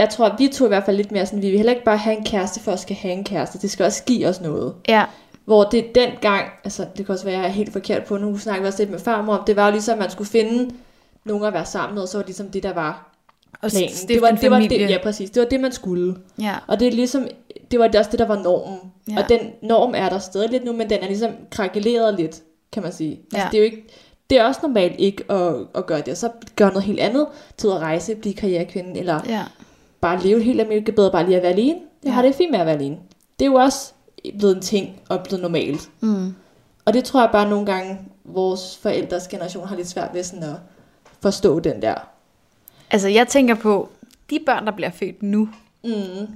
Speaker 2: jeg tror, at vi to i hvert fald lidt mere sådan, vi vil heller ikke bare have en kæreste for at skal have en kæreste. Det skal også give os noget.
Speaker 3: Ja,
Speaker 2: Hvor det dengang, altså det kan også være, at jeg er helt forkert på, nu snakker vi også lidt med farmor om, det var jo ligesom, at man skulle finde nogen at være sammen med, og så var det ligesom det, der var
Speaker 3: og
Speaker 2: planen.
Speaker 3: stifte
Speaker 2: Det var, det var det, ja, præcis. Det var det, man skulle.
Speaker 3: ja.
Speaker 2: Og det er ligesom, det var også det, der var normen.
Speaker 3: Ja.
Speaker 2: Og den norm er der stadig lidt nu, men den er ligesom krakeleret lidt, kan man sige. Altså,
Speaker 3: Ja.
Speaker 2: det er jo ikke, Det er også normalt ikke at, at gøre det, og så gøre noget helt andet, til at rejse, blive karrierekvinde, eller
Speaker 3: Ja.
Speaker 2: Bare leve helt almindeligt bedre, bare lige at være alene. Jeg har det fint med at være alene. Det er jo også blevet en ting, og blevet normalt.
Speaker 3: Mm.
Speaker 2: Og det tror jeg bare nogle gange, vores forældres generation har lidt svært ved sådan at forstå den der.
Speaker 3: Altså, jeg tænker på, de børn, der bliver født nu,
Speaker 2: Mm,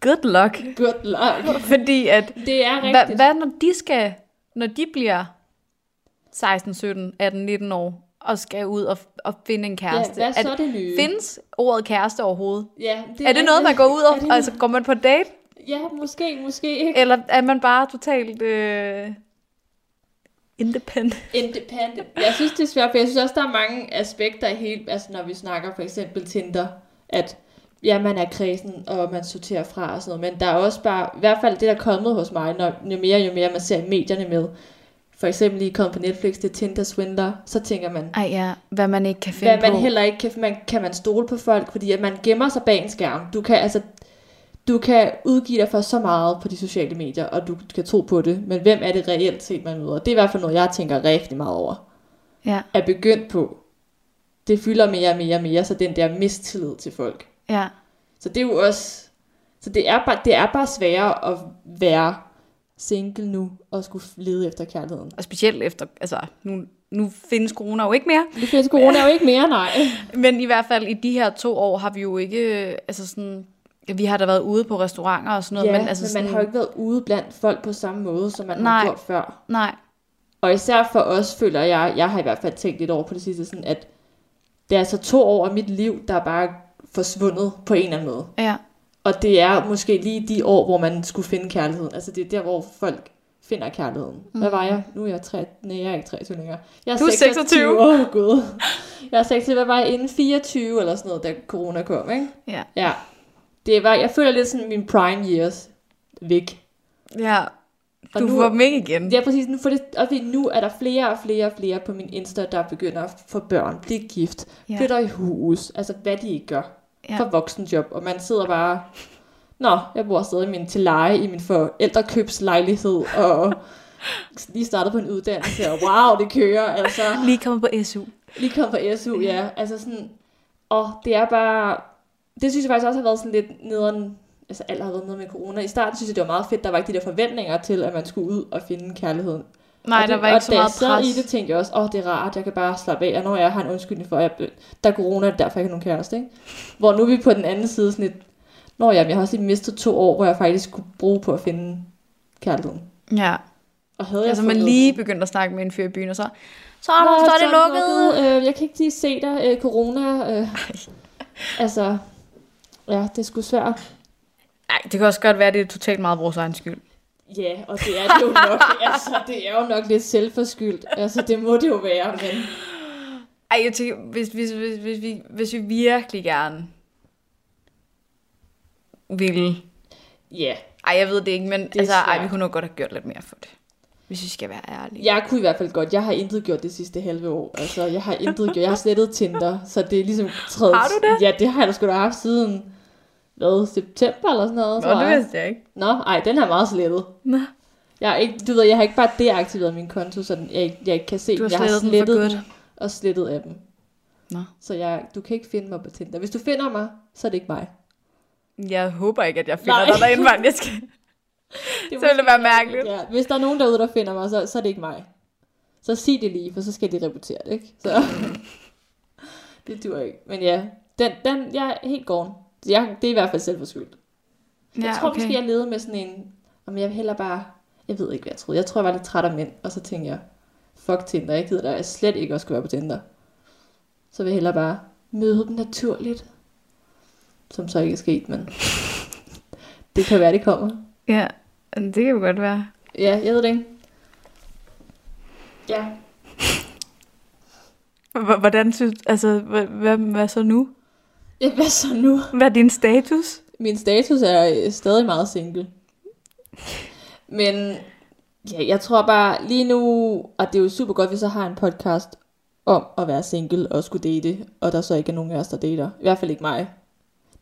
Speaker 3: good luck.
Speaker 2: good luck.
Speaker 3: Fordi at,
Speaker 2: Det er
Speaker 3: hvad,
Speaker 2: rigtigt.
Speaker 3: hvad når de skal, når de bliver 16, 17, 18, 19 år, og skal ud og, og finde en
Speaker 2: ja,
Speaker 3: kæreste?
Speaker 2: hvad
Speaker 3: Er-
Speaker 2: så det nye?
Speaker 3: Findes ordet kæreste overhovedet?
Speaker 2: Ja,
Speaker 3: Det er det noget, man går ud
Speaker 2: Er
Speaker 3: og,
Speaker 2: det
Speaker 3: altså går man på date?
Speaker 2: Ja, måske, måske ikke.
Speaker 3: Eller er man bare totalt øh, independent?
Speaker 2: Independent. Jeg synes, det er svært, for jeg synes også, der er mange aspekter i hele, altså når vi snakker for eksempel Tinder, at ja, man er kredsen, og man sorterer fra og sådan noget, men der er også bare, i hvert fald det, der er kommet hos mig, når, jo mere jo mere man ser medierne med, for eksempel lige kommet på Netflix, det er Tinder Swindler, så tænker man,
Speaker 3: Ej ja, hvad man ikke kan finde
Speaker 2: hvad man
Speaker 3: på.
Speaker 2: heller ikke kan, man, kan man stole på folk, fordi at man gemmer sig bag en skærm. Du kan altså, du kan udgive dig for så meget på de sociale medier, og du kan tro på det, men hvem er det reelt set, man møder? Det er i hvert fald noget, jeg tænker rigtig meget over
Speaker 3: Ja,
Speaker 2: er begyndt på. Det fylder mere og mere og mere, så den der mistillid til folk.
Speaker 3: ja.
Speaker 2: Så det er jo også... Så det er bare, det er bare sværere at være single nu, og skulle lede efter kærligheden.
Speaker 3: Og specielt efter, altså nu, nu findes corona jo ikke mere.
Speaker 2: Det findes corona jo ikke mere, nej.
Speaker 3: Men i hvert fald i de her to år har vi jo ikke, øh, altså sådan, vi har da været ude på restauranter og sådan noget,
Speaker 2: Ja,
Speaker 3: men altså
Speaker 2: men
Speaker 3: sådan,
Speaker 2: man har jo ikke været ude blandt folk på samme måde, som man
Speaker 3: Nej.
Speaker 2: har gjort før.
Speaker 3: nej,
Speaker 2: Og især for os føler jeg, jeg har i hvert fald tænkt lidt over på det sidste, sådan at det er altså to år af mit liv, der er bare forsvundet på en eller anden måde.
Speaker 3: ja,
Speaker 2: Og det er måske lige de år, hvor man skulle finde kærligheden. Altså det er der, hvor folk finder kærligheden. Hvad var jeg? Nu er jeg, tre... Nej, jeg er ikke 23 længere. Jeg er
Speaker 3: Du er 26.
Speaker 2: Åh, oh, gud. Jeg er 26. Hvad var jeg? Inden 24 eller sådan noget, da corona kom, ikke?
Speaker 3: ja,
Speaker 2: Ja. Det var, jeg føler lidt sådan min prime years væk.
Speaker 3: ja.
Speaker 2: Og
Speaker 3: Du
Speaker 2: nu-
Speaker 3: får dem ikke igen.
Speaker 2: Er præcis, nu, for det, og nu er der flere og flere og flere på min Insta, der begynder at få børn, blive gift,
Speaker 3: Ja.
Speaker 2: ja. flytter i hus, altså hvad de ikke gør
Speaker 3: Ja.
Speaker 2: for voksenjob, og man sidder bare, nå, jeg bor stadig min, til leje i min forældrekøbslejlighed, og lige startet på en uddannelse, og wow, det kører, altså,
Speaker 3: Lige kommet på SU.
Speaker 2: lige kommet på SU, ja, altså sådan, og det er bare, det synes jeg faktisk også har været sådan lidt nederen, altså alt har været noget med corona. I starten synes jeg, det var meget fedt, der var ikke de der forventninger til, at man skulle ud og finde kærligheden.
Speaker 3: Nej,
Speaker 2: og
Speaker 3: der
Speaker 2: det,
Speaker 3: var ikke
Speaker 2: og
Speaker 3: så
Speaker 2: da
Speaker 3: meget
Speaker 2: jeg sad
Speaker 3: pres.
Speaker 2: i det, tænkte jeg også, åh, oh, det er rart, jeg kan bare slappe af, og når jeg har en undskyldning for, at jeg, der er corona, er derfor, jeg ikke har nogen kæreste, ikke? Hvor nu er vi på den anden side sådan lidt, Nå ja, jeg har også lige mistet to år, hvor jeg faktisk skulle bruge på at finde kærligheden.
Speaker 3: Ja,
Speaker 2: Og havde jeg
Speaker 3: altså man
Speaker 2: fundet
Speaker 3: lige begyndte at snakke med en fyr i byen, og så, så, er der, så er det lukket.
Speaker 2: Øh, jeg kan ikke lige se dig, øh, corona. Øh. Altså, ja, det er sgu svært.
Speaker 3: Nej, det kan også godt være, at det er totalt meget vores egen skyld.
Speaker 2: Ja, og det er det jo nok, altså, det er jo nok lidt selvforskyldt. Altså, det må det jo være, men...
Speaker 3: Ej, jeg tænker, hvis, hvis, hvis, hvis, vi, hvis vi virkelig gerne ville...
Speaker 2: Ja,
Speaker 3: Ej, jeg ved det ikke, men
Speaker 2: er
Speaker 3: altså, ej, vi kunne nok godt have gjort lidt mere for det. Hvis vi skal være ærlige.
Speaker 2: jeg kunne i hvert fald godt. Jeg har intet gjort det sidste halve år. Altså, jeg har intet gjort. Jeg har slettet Tinder, så det er ligesom tredje...
Speaker 3: Har du det?
Speaker 2: Ja, det har jeg da sgu da haft siden... Hvad, september eller sådan noget,
Speaker 3: Nå,
Speaker 2: tror
Speaker 3: det
Speaker 2: jeg.
Speaker 3: vidste jeg ikke.
Speaker 2: Nå, ej, den er meget slettet.
Speaker 3: Nå.
Speaker 2: Jeg har ikke, du ved, jeg har ikke bare deaktiveret min konto, så den- jeg, ikke- jeg ikke kan se
Speaker 3: Du har.
Speaker 2: Jeg har
Speaker 3: slettet den
Speaker 2: den og slettet af dem.
Speaker 3: Nå.
Speaker 2: Så jeg, du kan ikke finde mig på Tinder. Hvis du finder mig, så er det ikke mig.
Speaker 3: Jeg håber ikke, at jeg finder
Speaker 2: Nej.
Speaker 3: dig derinde, mand. Jeg skal...
Speaker 2: Det
Speaker 3: Så ville det være mærkeligt.
Speaker 2: Ja, hvis der er nogen derude, der finder mig, så, så er det ikke mig. Så sig det lige, for så skal de rapportere det, ikke? Så det dur ikke. Men ja, den, den, jeg er helt gården. Jeg, det er i hvert fald selvforskyldt. Jeg
Speaker 3: Ja,
Speaker 2: tror
Speaker 3: okay.
Speaker 2: måske, jeg levede med sådan en, om jeg vil hellere bare, jeg ved ikke, hvad jeg troede. Jeg tror, jeg var lidt træt af mænd, og så tænkte jeg, fuck Tinder, jeg gider da jeg slet ikke også skulle være på Tinder. Så vil jeg hellere bare møde dem naturligt. Som så ikke er sket, men det kan være, det kommer.
Speaker 3: Ja, det kan jo godt være.
Speaker 2: Ja, jeg ved det ikke. Ja.
Speaker 3: Hvordan synes altså, hvad, hvad, hvad så nu?
Speaker 2: Ja. Hvad så nu?
Speaker 3: Hvad er din status?
Speaker 2: Min status er øh, stadig meget single. Men ja, jeg tror bare lige nu, og det er jo super godt, hvis jeg har en podcast om at være single og skulle date, og der så ikke er nogen af os, der dater. I hvert fald ikke mig.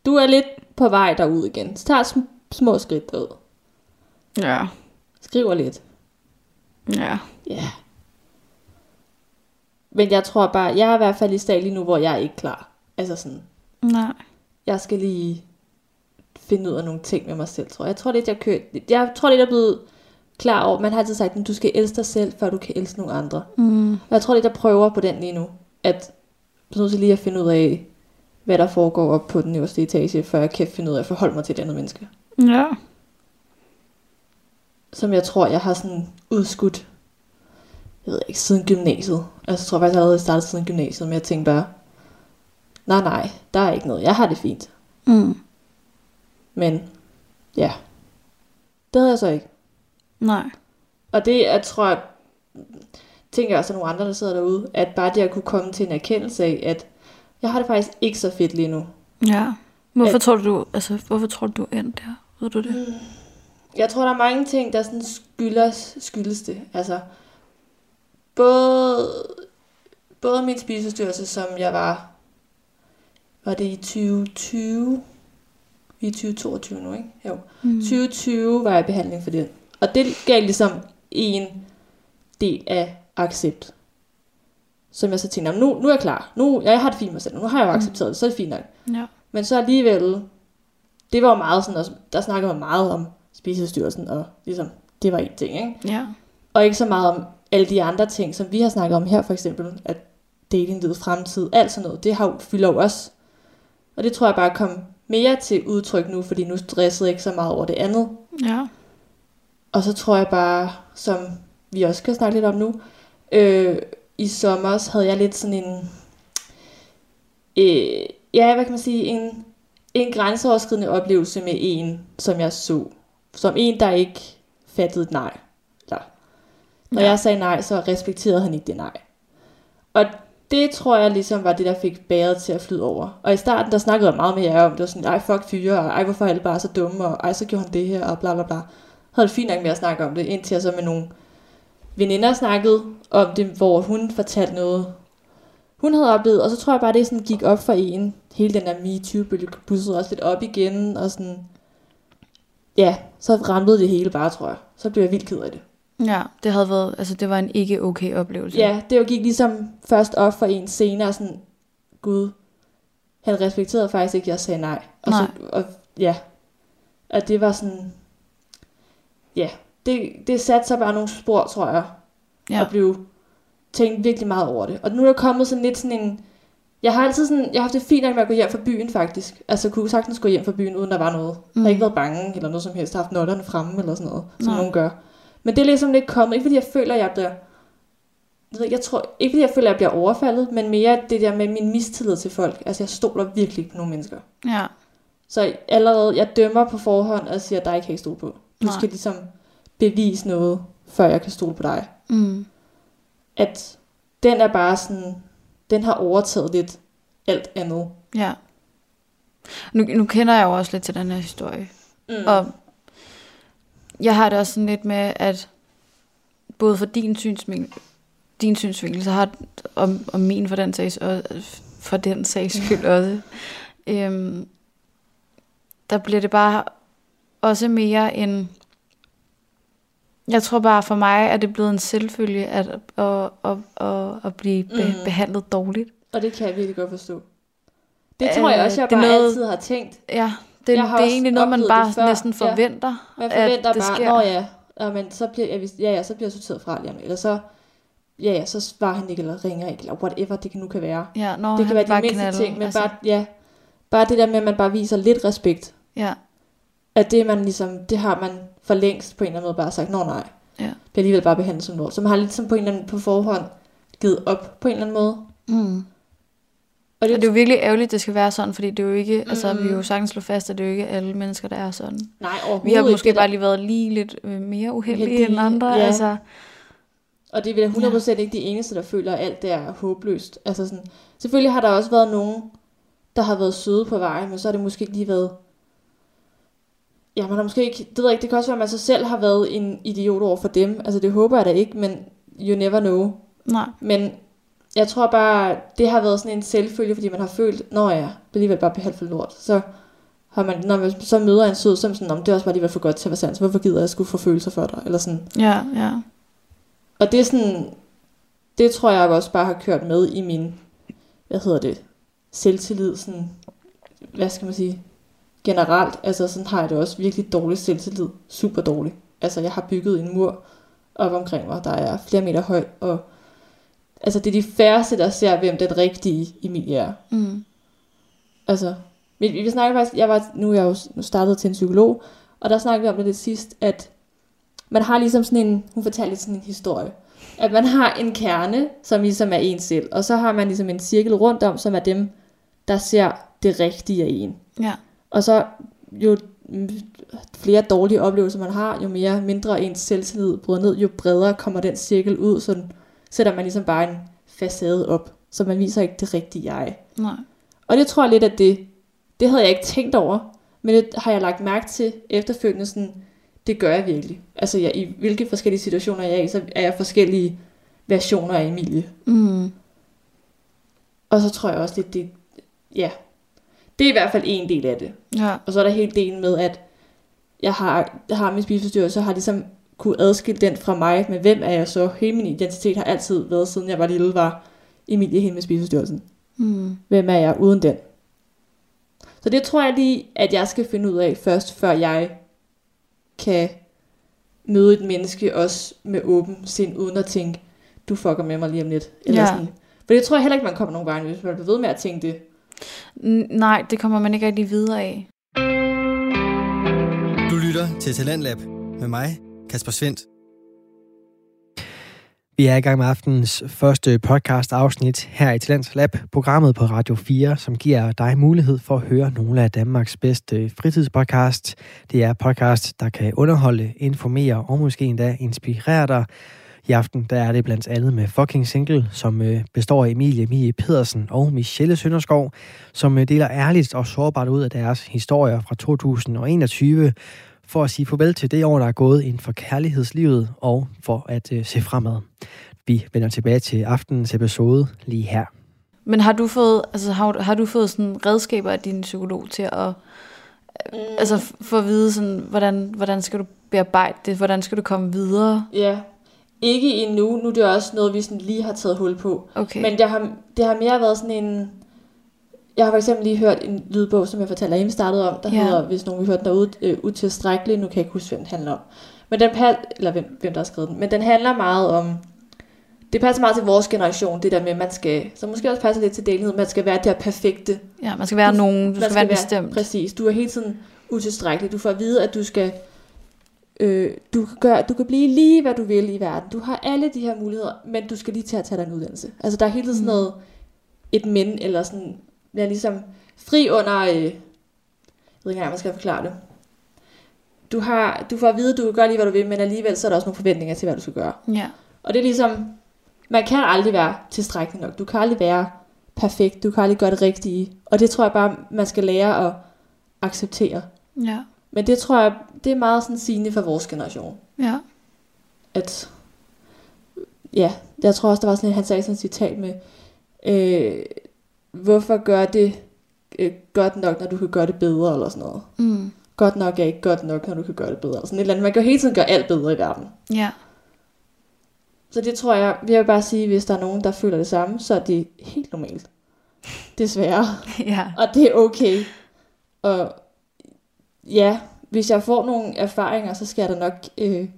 Speaker 2: Du er lidt på vej derud igen. Så tager sm- små skridt derud.
Speaker 3: Ja.
Speaker 2: Skriver lidt.
Speaker 3: Ja.
Speaker 2: Ja. Men jeg tror bare, jeg er i hvert fald i stad lige nu, hvor jeg er ikke klar. Altså sådan,
Speaker 3: Nej.
Speaker 2: jeg skal lige finde ud af nogle ting med mig selv, tror jeg. Jeg tror lidt, jeg kører, jeg tror lidt, jeg er blevet klar over, man har altid sagt, at du skal elske dig selv, før du kan elske nogle andre.
Speaker 3: Mm.
Speaker 2: Og jeg tror lidt, jeg prøver på den lige nu, at så nødt til lige at finde ud af, hvad der foregår op på den øverste etage, før jeg kan finde ud af at forholde mig til et andet menneske.
Speaker 3: Ja.
Speaker 2: Som jeg tror, jeg har sådan udskudt, jeg ved ikke, siden gymnasiet. Altså jeg tror faktisk, jeg allerede startet siden gymnasiet, men jeg tænkte bare, nej nej, der er ikke noget, jeg har det fint.
Speaker 3: Mm.
Speaker 2: Men ja, det havde jeg så ikke.
Speaker 3: Nej.
Speaker 2: Og det er, tror jeg, tænker jeg også, nogle andre, der sidder derude, at bare det at kunne komme til en erkendelse af, at jeg har det faktisk ikke så fedt lige nu.
Speaker 3: Ja. Hvorfor
Speaker 2: At-
Speaker 3: tror du, du, altså, hvorfor tror du, du er endt der? Ved du det?
Speaker 2: Jeg tror, der er mange ting, der sådan skyldes, skyldes det. Altså, både, både min spiseforstyrrelse, som jeg var, var det i 2020? Vi er i 2022 nu, ikke? Jo.
Speaker 3: Mm.
Speaker 2: 2020 var jeg i behandling for det. Og det gav ligesom en del af accept. Som jeg så tænkte, "Nå, nu, nu er jeg klar. Nu, jeg har det fint med mig selv. Nu har jeg jo
Speaker 3: Mm.
Speaker 2: accepteret det, så er det fint nok.
Speaker 3: Ja.
Speaker 2: Men så alligevel, det var jo meget sådan, også- der snakkede man meget om spiseforstyrrelsen, og ligesom, det var en ting, ikke?
Speaker 3: Ja.
Speaker 2: Og ikke så meget om alle de andre ting, som vi har snakket om her, for eksempel, at datinglivet, fremtid, alt sådan noget, det har jo, fylder jo også. Og det tror jeg bare kom mere til udtryk nu, fordi nu stressede jeg ikke så meget over det andet.
Speaker 3: Ja.
Speaker 2: Og så tror jeg bare, som vi også skal snakke lidt om nu, øh, i sommer havde jeg lidt sådan en, øh, ja, hvad kan man sige, en, en grænseoverskridende oplevelse med en, som jeg så. Som en, der ikke fattede et nej. Eller, når
Speaker 3: Ja.
Speaker 2: jeg sagde nej, så respekterede han ikke det nej. Og det tror jeg ligesom var det, der fik bæret til at flyde over. Og i starten, der snakkede jeg meget med jer om, det var sådan, ej fuck fyre, og ej hvorfor er alle bare så dumme, og ej så gjorde han det her, og bla bla bla. Jeg havde det fint nok med at snakke om det, indtil jeg så med nogle veninder snakkede om det, hvor hun fortalte noget, hun havde oplevet, og så tror jeg bare, det sådan gik op for en. Hele den der MeToo-bølge bussede også lidt op igen, og sådan, ja, så ramlede det hele bare, tror jeg. Så blev jeg vildt ked af det.
Speaker 3: Ja, det havde været, altså det var en ikke okay oplevelse.
Speaker 2: Ja, det jo gik ligesom først op for en senere, sådan, gud, han respekterede faktisk ikke, at jeg sagde nej. Og,
Speaker 3: Nej.
Speaker 2: Så, og ja, at det var sådan, ja, det, det satte sig bare nogle spor, tror jeg,
Speaker 3: Ja.
Speaker 2: og blev tænkt virkelig meget over det. Og nu er der kommet sådan lidt sådan en, jeg har altid sådan, jeg har haft det fint nok med at gå hjem fra byen faktisk. Altså jeg kunne sagtens gå hjem fra byen, uden der var noget. Mm. Jeg har ikke været bange, eller noget som helst, jeg har haft notterne fremme, eller sådan noget, som
Speaker 3: Nej.
Speaker 2: nogen gør. Men det er ligesom lidt kommet, ikke fordi jeg føler, at jeg bliver, jeg, tror, ikke fordi jeg føler, at jeg bliver overfaldet, men mere det der med min mistillid til folk. Altså jeg stoler virkelig ikke på nogle mennesker.
Speaker 3: Ja.
Speaker 2: Så allerede, jeg dømmer på forhånd og siger, at dig kan jeg ikke stole på. Du
Speaker 3: Nej.
Speaker 2: skal ligesom bevise noget, før jeg kan stole på dig.
Speaker 3: Mm.
Speaker 2: At den er bare sådan, den har overtaget lidt alt andet.
Speaker 3: Ja. Nu, nu kender jeg jo også lidt til den her historie.
Speaker 2: Mm.
Speaker 3: Og jeg har det også sådan lidt med, at både for din synsvinkel, din synsvinkel, så har og, og min for den sags, og for den sags skyld også, øhm, der bliver det bare også mere en, jeg tror bare for mig, at det er blevet en selvfølge at, at, at, at, at blive be,
Speaker 2: Mhm.
Speaker 3: behandlet dårligt.
Speaker 2: Og det kan jeg virkelig godt forstå. Det
Speaker 3: Øh,
Speaker 2: tror jeg også, jeg bare
Speaker 3: noget-
Speaker 2: altid har tænkt.
Speaker 3: Ja, det,
Speaker 2: Jeg
Speaker 3: det er egentlig noget, man bare
Speaker 2: før.
Speaker 3: næsten
Speaker 2: Ja.
Speaker 3: forventer,
Speaker 2: Man forventer
Speaker 3: at det
Speaker 2: bare,
Speaker 3: sker.
Speaker 2: nå ja, ja, men så bliver, jeg, ja, ja, så bliver jeg sorteret fra lige. Eller så, ja, ja, så svarer han ikke, eller ringer ikke, eller whatever det nu kan være.
Speaker 3: Ja, når
Speaker 2: det kan være de mindste
Speaker 3: knalde,
Speaker 2: ting, men
Speaker 3: altså,
Speaker 2: bare, ja, bare det der med, at man bare viser lidt respekt.
Speaker 3: Ja,
Speaker 2: At det, man ligesom, det har man for længst på en eller anden måde bare sagt, nå nej.
Speaker 3: Ja.
Speaker 2: Bliver alligevel bare behandlet som noget. Så man har lidt som på en eller anden, på forhånd givet op på en eller anden måde.
Speaker 3: mm.
Speaker 2: Og det,
Speaker 3: Og det er jo virkelig ærgerligt, at det skal være sådan, fordi det er jo ikke, mm. altså vi kan jo sagtens slå fast, at det er jo ikke alle mennesker, der er sådan.
Speaker 2: nej, overhovedet
Speaker 3: Vi har
Speaker 2: ikke.
Speaker 3: måske
Speaker 2: der-
Speaker 3: bare lige været lige lidt øh, mere uheldige
Speaker 2: Uheldige,
Speaker 3: end andre,
Speaker 2: ja.
Speaker 3: altså.
Speaker 2: Og det er vel 100% ikke de eneste, der føler, at alt det er håbløst. Altså sådan, selvfølgelig har der også været nogen, der har været søde på vejen, men så har det måske ikke lige været... Ja, man har måske ikke... Det ved jeg ikke, det kan også være, at man så selv har været en idiot over for dem. Altså det håber jeg da ikke, men you never know.
Speaker 3: Nej,
Speaker 2: Men jeg tror bare, det har været sådan en selvfølge, fordi man har følt, når jeg bliver alligevel bare behandlet for lort, så har man, når man så møder en sød, som sådan, om det er også bare alligevel for godt til at være sandt, så hvorfor gider jeg skulle få følelser for dig, eller sådan.
Speaker 3: ja, ja.
Speaker 2: Og det er sådan, det tror jeg også bare har kørt med i min, hvad hedder det, selvtillid, sådan, hvad skal man sige, generelt, altså sådan har jeg det også virkelig dårlig selvtillid, super dårlig. Altså jeg har bygget en mur op omkring mig, der er flere meter høj, og altså det er de færreste, der ser, hvem den rigtige Emilie er.
Speaker 3: Mm.
Speaker 2: Altså, vi, vi snakker faktisk, jeg var, nu er jeg jo nu startet til en psykolog, og der snakkede vi om det lidt sidst, at man har ligesom sådan en, hun fortalte lidt sådan en historie, at man har en kerne, som ligesom er en selv, og så har man ligesom en cirkel rundt om, som er dem, der ser det rigtige af en.
Speaker 3: Ja.
Speaker 2: Og så jo flere dårlige oplevelser man har, jo mere mindre ens selvtillid bryder ned, jo bredere kommer den cirkel ud, så sætter man ligesom bare en facade op, så man viser ikke det rigtige jeg.
Speaker 3: Nej.
Speaker 2: Og det tror jeg lidt, at det, det havde jeg ikke tænkt over, men det har jeg lagt mærke til efterfølgende, sådan, det gør jeg virkelig. Altså jeg, i hvilke forskellige situationer jeg er i, så er jeg forskellige versioner af Emilie.
Speaker 3: Mm.
Speaker 2: Og så tror jeg også lidt, det, ja, det er i hvert fald en del af det.
Speaker 3: Ja.
Speaker 2: Og så er der helt delen med, at jeg har, jeg har min spiseforstyrrelse, så har ligesom kunne adskille den fra mig, men hvem er jeg så? Hele min identitet har altid været, siden jeg var lille, var Emilie hende med spiseforstyrrelsen.
Speaker 3: Mm.
Speaker 2: Hvem er jeg uden den? Så det tror jeg lige, at jeg skal finde ud af først, før jeg kan møde et menneske også med åben sind, uden at tænke, du fucker med mig lige om lidt. Eller
Speaker 3: Ja.
Speaker 2: sådan. For det tror jeg heller ikke, man kommer nogen vej, hvis man bliver ved med at tænke det.
Speaker 3: N- nej, det kommer man ikke rigtig videre af.
Speaker 4: Du lytter til Talentlab med mig, Kasper Svendt.
Speaker 1: Vi er i gang med aftenens første podcast afsnit her i Talents Lab, programmet på Radio 4, som giver dig mulighed for at høre nogle af Danmarks bedste fritidspodcast. Det er podcast, der kan underholde, informere og måske endda inspirere dig. I aften der er det blandt andet med Fucking Single, som øh, består af Emilie Mie Pedersen og Michelle Sønderskov, som øh, deler ærligt og sårbart ud af deres historier fra 2021, for at sige farvel til det år, der er gået inden for kærlighedslivet, og for at øh, se fremad. Vi vender tilbage til aftenens episode lige her.
Speaker 3: Men har du fået, altså, har, har du fået sådan redskaber af din psykolog til at mm. altså, få at vide, sådan, hvordan, hvordan skal du bearbejde det? Hvordan skal du komme videre?
Speaker 2: Ja. Ikke endnu. Nu er det også noget, vi sådan lige har taget hul på.
Speaker 3: Okay.
Speaker 2: Men det har, det har mere været sådan en... Jeg har for eksempel lige hørt en lydbog, som jeg fortalte, at startede om, der
Speaker 3: Ja.
Speaker 2: hedder, hvis nogen vil høre den derude, øh, utilstrækkelig. Nu kan jeg ikke huske, hvem den handler om. Men den eller hvem, hvem der har skrevet den. Men den handler meget om... Det passer meget til vores generation, det der med, at man skal... Så måske også passer lidt til delighed, man skal være det her perfekte.
Speaker 3: ja, man skal være nogen, du
Speaker 2: Man
Speaker 3: skal være bestemt.
Speaker 2: Præcis. Du er hele tiden utilstrækkelig. Du får at vide, at du skal... Øh, du, kan gøre, du kan blive lige, hvad du vil i verden. Du har alle de her muligheder, men du skal lige til at tage dig en uddannelse. Altså, der er hele tiden sådan
Speaker 3: Mm.
Speaker 2: noget... Et men, eller sådan... Jeg er ligesom fri under... Øh, jeg ved ikke engang, man skal forklare det. Du, har, du får at vide, at du kan gøre lige, hvad du vil, men alligevel så er der også nogle forventninger til, hvad du skal gøre.
Speaker 3: Ja.
Speaker 2: Og det er ligesom, man kan aldrig være tilstrækkelig nok. Du kan aldrig være perfekt. Du kan aldrig gøre det rigtige. Og det tror jeg bare, man skal lære at acceptere.
Speaker 3: Ja.
Speaker 2: Men det tror jeg, det er meget sådan sigende for vores generation.
Speaker 3: Ja.
Speaker 2: At, ja, jeg tror også, der var sådan en, han sagde sådan et citat med, øh, hvorfor gør det øh, godt nok, når du kan gøre det bedre, eller sådan noget.
Speaker 3: Mm.
Speaker 2: Godt nok er ikke godt nok, når du kan gøre det bedre. Eller sådan et eller andet. Man kan jo hele tiden gøre alt bedre i verden.
Speaker 3: Ja.
Speaker 2: Så det tror jeg, vil jeg bare sige, hvis der er nogen, der føler det samme, så er det helt normalt. Desværre.
Speaker 3: ja.
Speaker 2: Og det er okay. Og ja, hvis jeg får nogle erfaringer, så skal jeg da nok øh,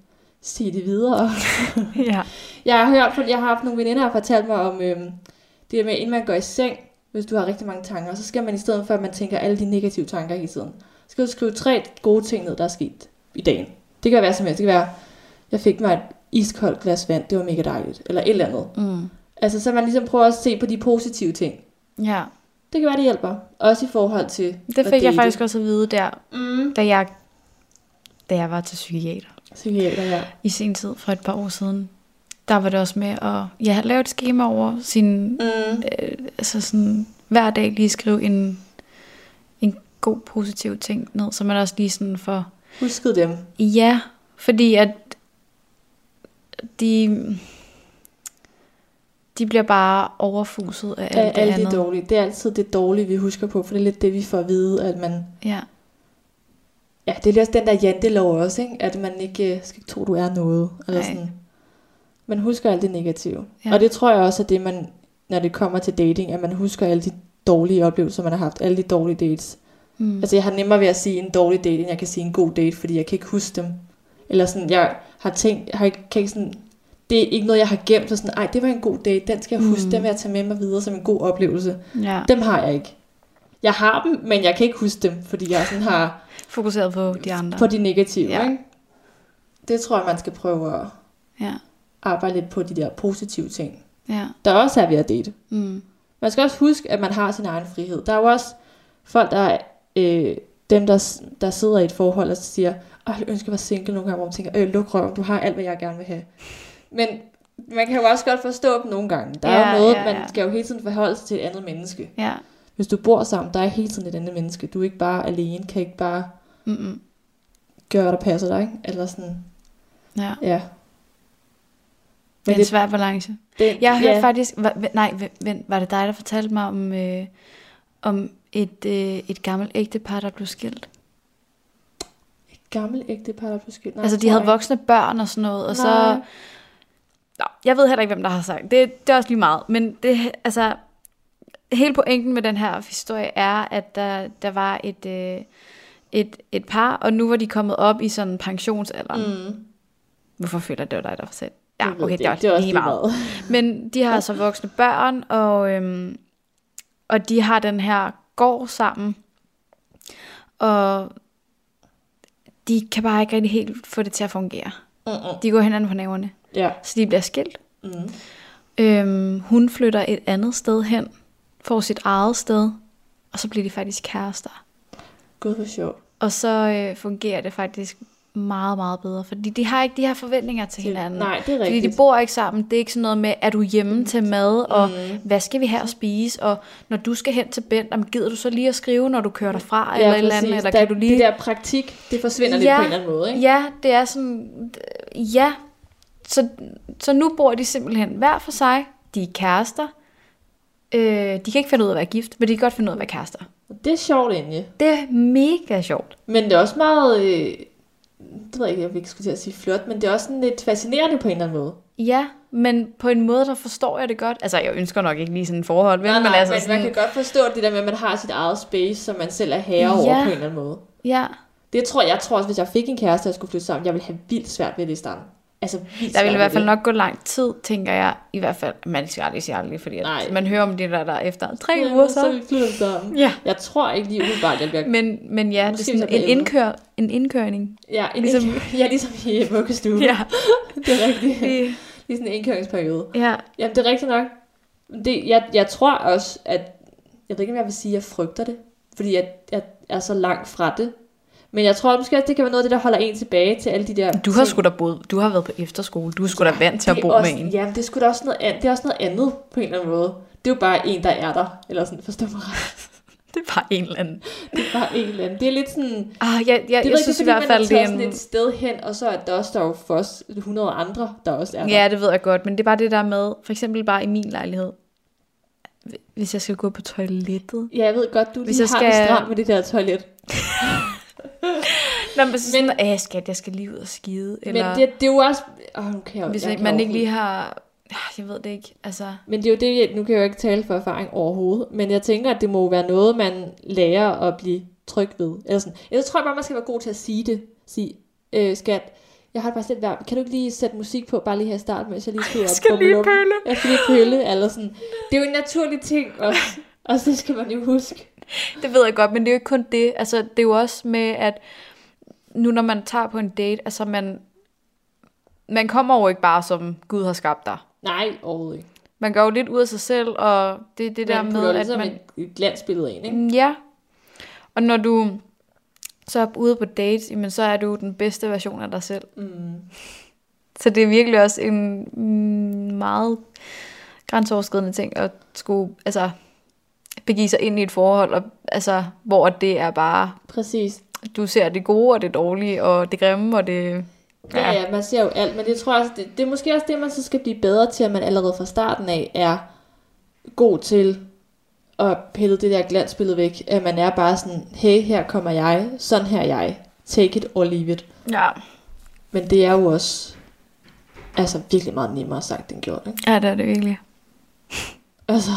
Speaker 2: sige det videre.
Speaker 3: ja.
Speaker 2: Jeg har hørt, jeg har haft nogle veninder, der har fortalt mig om øh, det med, inden man går i seng, hvis du har rigtig mange tanker, så skal man i stedet for, at man tænker alle de negative tanker hele tiden, så skal du skrive tre gode ting ned, der er sket i dagen. Det kan være som helst. Det kan være, jeg fik mig et iskoldt glas vand, det var mega dejligt. Eller et eller andet.
Speaker 3: Mm.
Speaker 2: Altså, så man ligesom prøver at se på de positive ting.
Speaker 3: Ja.
Speaker 2: Det kan være, det hjælper. Også i forhold til
Speaker 3: Det fik jeg faktisk også at vide der,
Speaker 2: Mm.
Speaker 3: da jeg, da jeg var til psykiater
Speaker 2: Psykiater, ja.
Speaker 3: i sin tid for et par år siden. Der var det også med at ja, lave et schema over sin,
Speaker 2: Mm.
Speaker 3: øh, altså sådan, hver dag lige skrive en, en god positiv ting ned, så man også lige sådan for,
Speaker 2: Husket dem.
Speaker 3: ja, fordi at de, de bliver bare overfuset af alt det
Speaker 2: alt
Speaker 3: andet.
Speaker 2: det dårlige. Det er altid det dårlige, vi husker på, for det er lidt det, vi får at vide, at man...
Speaker 3: Ja,
Speaker 2: Ja, det er lidt også den der jantelov også, ikke? At man ikke øh, skal tro, du er noget. Eller
Speaker 3: Nej.
Speaker 2: sådan. Man husker alt det negative.
Speaker 3: Ja.
Speaker 2: Og det tror jeg også er det, man, når det kommer til dating, at man husker alle de dårlige oplevelser, man har haft. Alle de dårlige dates.
Speaker 3: Mm.
Speaker 2: Altså jeg har nemmere ved at sige en dårlig date, end jeg kan sige en god date, fordi jeg kan ikke huske dem. Eller sådan, jeg har tænkt, jeg har ikke, kan ikke sådan, det er ikke noget, jeg har gemt, og sådan, ej, det var en god date, den skal jeg huske,
Speaker 3: Mm.
Speaker 2: den vil jeg tage med mig videre som en god oplevelse.
Speaker 3: Ja.
Speaker 2: Dem har jeg ikke. Jeg har dem, men jeg kan ikke huske dem, fordi jeg sådan har
Speaker 3: Fokuseret på de andre.
Speaker 2: på de negative,
Speaker 3: ja.
Speaker 2: ikke? Det tror jeg, man skal prøve at
Speaker 3: Ja.
Speaker 2: Arbejde lidt på de der positive ting,
Speaker 3: Ja.
Speaker 2: der også er ved at date.
Speaker 3: Mm.
Speaker 2: Man skal også huske, at man har sin egen frihed. Der er jo også folk, der er øh, dem, der, der sidder i et forhold og siger, Åh, jeg ønsker, at var single nogle gange, hvor man tænker, øh, luk røven, du har alt, hvad jeg gerne vil have. Men man kan jo også godt forstå dem nogle gange. Der er
Speaker 3: Ja,
Speaker 2: jo noget,
Speaker 3: ja, ja.
Speaker 2: man skal jo hele tiden forholde sig til et andet menneske.
Speaker 3: Ja.
Speaker 2: Hvis du bor sammen, der er hele tiden et andet menneske. Du er ikke bare alene, kan ikke bare
Speaker 3: Mm-mm.
Speaker 2: gøre, der passer dig. Ikke? Eller sådan,
Speaker 3: Ja.
Speaker 2: ja.
Speaker 3: Det er en svær balance.
Speaker 2: det,
Speaker 3: Jeg har hørt
Speaker 2: ja,
Speaker 3: faktisk, var, nej, vent, var det dig, der fortalte mig om, øh, om et, øh, et gammelt ægtepar, der blev skilt?
Speaker 2: gammel ægtepar, der blev skilt. Nej,
Speaker 3: altså, de havde voksne børn og sådan noget, og så...
Speaker 2: Nej.
Speaker 3: Nå, jeg ved heller ikke, hvem der har sagt det. Det er også lige meget. Men det, altså, hele pointen med den her historie er, at der, der var et, øh, et, et par, og nu var de kommet op i sådan pensionsalderen.
Speaker 2: Mm.
Speaker 3: Hvorfor føler jeg, det var dig, der fortalte? Ja, okay, det er
Speaker 2: ikke.
Speaker 3: også lige meget.
Speaker 2: meget.
Speaker 3: Men de har altså voksne børn, og, øhm, og de har den her gård sammen. Og de kan bare ikke rigtig helt få det til at fungere.
Speaker 2: Mm-mm.
Speaker 3: De går hinanden på næverne.
Speaker 2: Ja.
Speaker 3: Så de bliver skilt.
Speaker 2: Mm.
Speaker 3: Øhm, hun flytter et andet sted hen, får sit eget sted, og så bliver de faktisk kærester.
Speaker 2: Gud, hvor sjovt.
Speaker 3: Og så øh, fungerer det faktisk meget, meget bedre, fordi de har ikke de her forventninger til hinanden.
Speaker 2: Nej, det er
Speaker 3: Fordi
Speaker 2: rigtigt.
Speaker 3: de bor ikke sammen. Det er ikke sådan noget med, er du hjemme til mad, og
Speaker 2: Mm.
Speaker 3: hvad skal vi have at spise, og når du skal hen til Bent, jamen, gider du så lige at skrive, når du kører derfra,
Speaker 2: Ja,
Speaker 3: eller et eller andet, eller
Speaker 2: der,
Speaker 3: kan du lige...
Speaker 2: Det der praktik, det forsvinder lidt
Speaker 3: Ja.
Speaker 2: på en eller anden måde, ikke?
Speaker 3: Ja, det er sådan, ja. Så, så nu bor de simpelthen hver for sig. De er kærester. Øh, de kan ikke finde ud af at være gift, men de kan godt finde ud af at være kærester.
Speaker 2: Det er sjovt egentlig.
Speaker 3: Det er mega sjovt.
Speaker 2: Men det er også meget, øh, det ved jeg ikke, jeg ikke skulle til at sige flot, men det er også sådan lidt fascinerende på en eller anden måde.
Speaker 3: Ja, men på en måde, der forstår jeg det godt. Altså, jeg ønsker nok ikke lige sådan et forhold, vel?
Speaker 2: Nej, nej,
Speaker 3: men altså
Speaker 2: men
Speaker 3: sådan,
Speaker 2: man kan godt forstå det der med, at man har sit eget space, som man selv er herre over
Speaker 3: Ja.
Speaker 2: på en eller anden måde.
Speaker 3: Ja,
Speaker 2: Det tror jeg, jeg tror også, hvis jeg fik en kæreste, og jeg skulle flytte sammen, jeg ville have vildt svært ved det i starten. Altså
Speaker 3: der vil i hvert fald nok gå lang tid, tænker jeg. I hvert fald, man skal aldrig sige aldrig, fordi at man hører om det der, der efter tre
Speaker 2: Ja,
Speaker 3: uger,
Speaker 2: så
Speaker 3: så...
Speaker 2: vi flytter sammen.
Speaker 3: Ja,
Speaker 2: Jeg tror ikke lige umiddelbart, jeg bliver...
Speaker 3: men, men ja,
Speaker 2: Måske
Speaker 3: det er
Speaker 2: så
Speaker 3: sådan en, indkør, en indkørning.
Speaker 2: Ja, en,
Speaker 3: Ligesom-
Speaker 2: ligesom... ja, ligesom i vuggestue.
Speaker 3: Ja,
Speaker 2: Det er rigtigt.
Speaker 3: det,
Speaker 2: er sådan en indkøringsperiode.
Speaker 3: ja.
Speaker 2: Jamen, det er rigtigt nok. Det, jeg, jeg tror også, at... Jeg ved ikke, om jeg vil sige, at jeg frygter det. Fordi jeg, jeg er så langt fra det. Men jeg tror måske, at det kan være noget af det, der holder en tilbage til alle de der...
Speaker 3: Du har sgu da boet, du har været på efterskole, du er sgu da vant til at
Speaker 2: Det
Speaker 3: bo
Speaker 2: også,
Speaker 3: med en.
Speaker 2: Ja, det er sgu da også noget, andet, det er også noget andet på en eller anden måde. Det er jo bare en, der er der. Eller sådan, forstår mig ret.
Speaker 3: Det er bare en eller anden.
Speaker 2: Det er bare en eller anden. Det er lidt sådan...
Speaker 3: Ah, jeg, jeg,
Speaker 2: Det
Speaker 3: jeg,
Speaker 2: er
Speaker 3: jeg synes i hvert fald, det
Speaker 2: det
Speaker 3: er
Speaker 2: sådan
Speaker 3: en...
Speaker 2: et sted hen, og så er der også der er jo for os 100 andre, der også er der.
Speaker 3: Ja, det ved jeg godt, men det er bare det der med, for eksempel bare i min lejlighed. Hvis jeg skal gå på toilettet.
Speaker 2: Ja, jeg ved godt, du
Speaker 3: Hvis
Speaker 2: lige
Speaker 3: jeg
Speaker 2: har det
Speaker 3: skal-
Speaker 2: stramt med det der toilet.
Speaker 3: Nå, men så sådan, men, Æh, skat, jeg skal lige ud og skide. Eller
Speaker 2: Men det, det er jo også... Kan jeg,
Speaker 3: hvis
Speaker 2: jeg
Speaker 3: man ikke lige har... Jeg ved det ikke, altså...
Speaker 2: Men det er jo det, jeg, nu kan jeg jo ikke tale for erfaring overhovedet, men jeg tænker, at det må være noget, man lærer at blive tryg ved. Eller sådan. Jeg tror bare, man skal være god til at sige det. Sige, øh, skat, jeg har det bare lidt værd. Kan du ikke lige sætte musik på, bare lige her i starten, mens jeg lige skal og
Speaker 3: skal lige pølle.
Speaker 2: Jeg skal lige pølle, eller sådan. Det er jo en naturlig ting også. Og det skal man jo huske.
Speaker 3: Det ved jeg godt, men det er jo ikke kun det. Altså, det er jo også med, at nu når man tager på en date, altså man, man kommer jo ikke bare som Gud har skabt dig.
Speaker 2: Nej, overhovedet ikke.
Speaker 3: Man går jo lidt ud af sig selv, og det er det der
Speaker 2: man
Speaker 3: med,
Speaker 2: putter
Speaker 3: at
Speaker 2: ligesom
Speaker 3: man...
Speaker 2: et, glansbillede ind, ikke?
Speaker 3: Ja. Og når du så er ude på dates, jamen, så er du den bedste version af dig selv.
Speaker 2: Mm.
Speaker 3: Så det er virkelig også en meget grænseoverskridende ting at skulle altså, begive sig ind i et forhold, og, altså, hvor det er bare,
Speaker 2: Præcis.
Speaker 3: du ser det gode og det dårlige, og det grimme og det...
Speaker 2: Ja, ja, man ser jo alt, men det tror jeg også, det, det er måske også det, man så skal blive bedre til, at man allerede fra starten af er god til at pille det der glansbillede væk. At man er bare sådan, hey, her kommer jeg, sådan her er jeg. Take it or leave it.
Speaker 3: Ja.
Speaker 2: Men det er jo også altså virkelig meget nemmere sagt end gjort, ikke?
Speaker 3: Ja, det er det virkelig.
Speaker 2: Altså,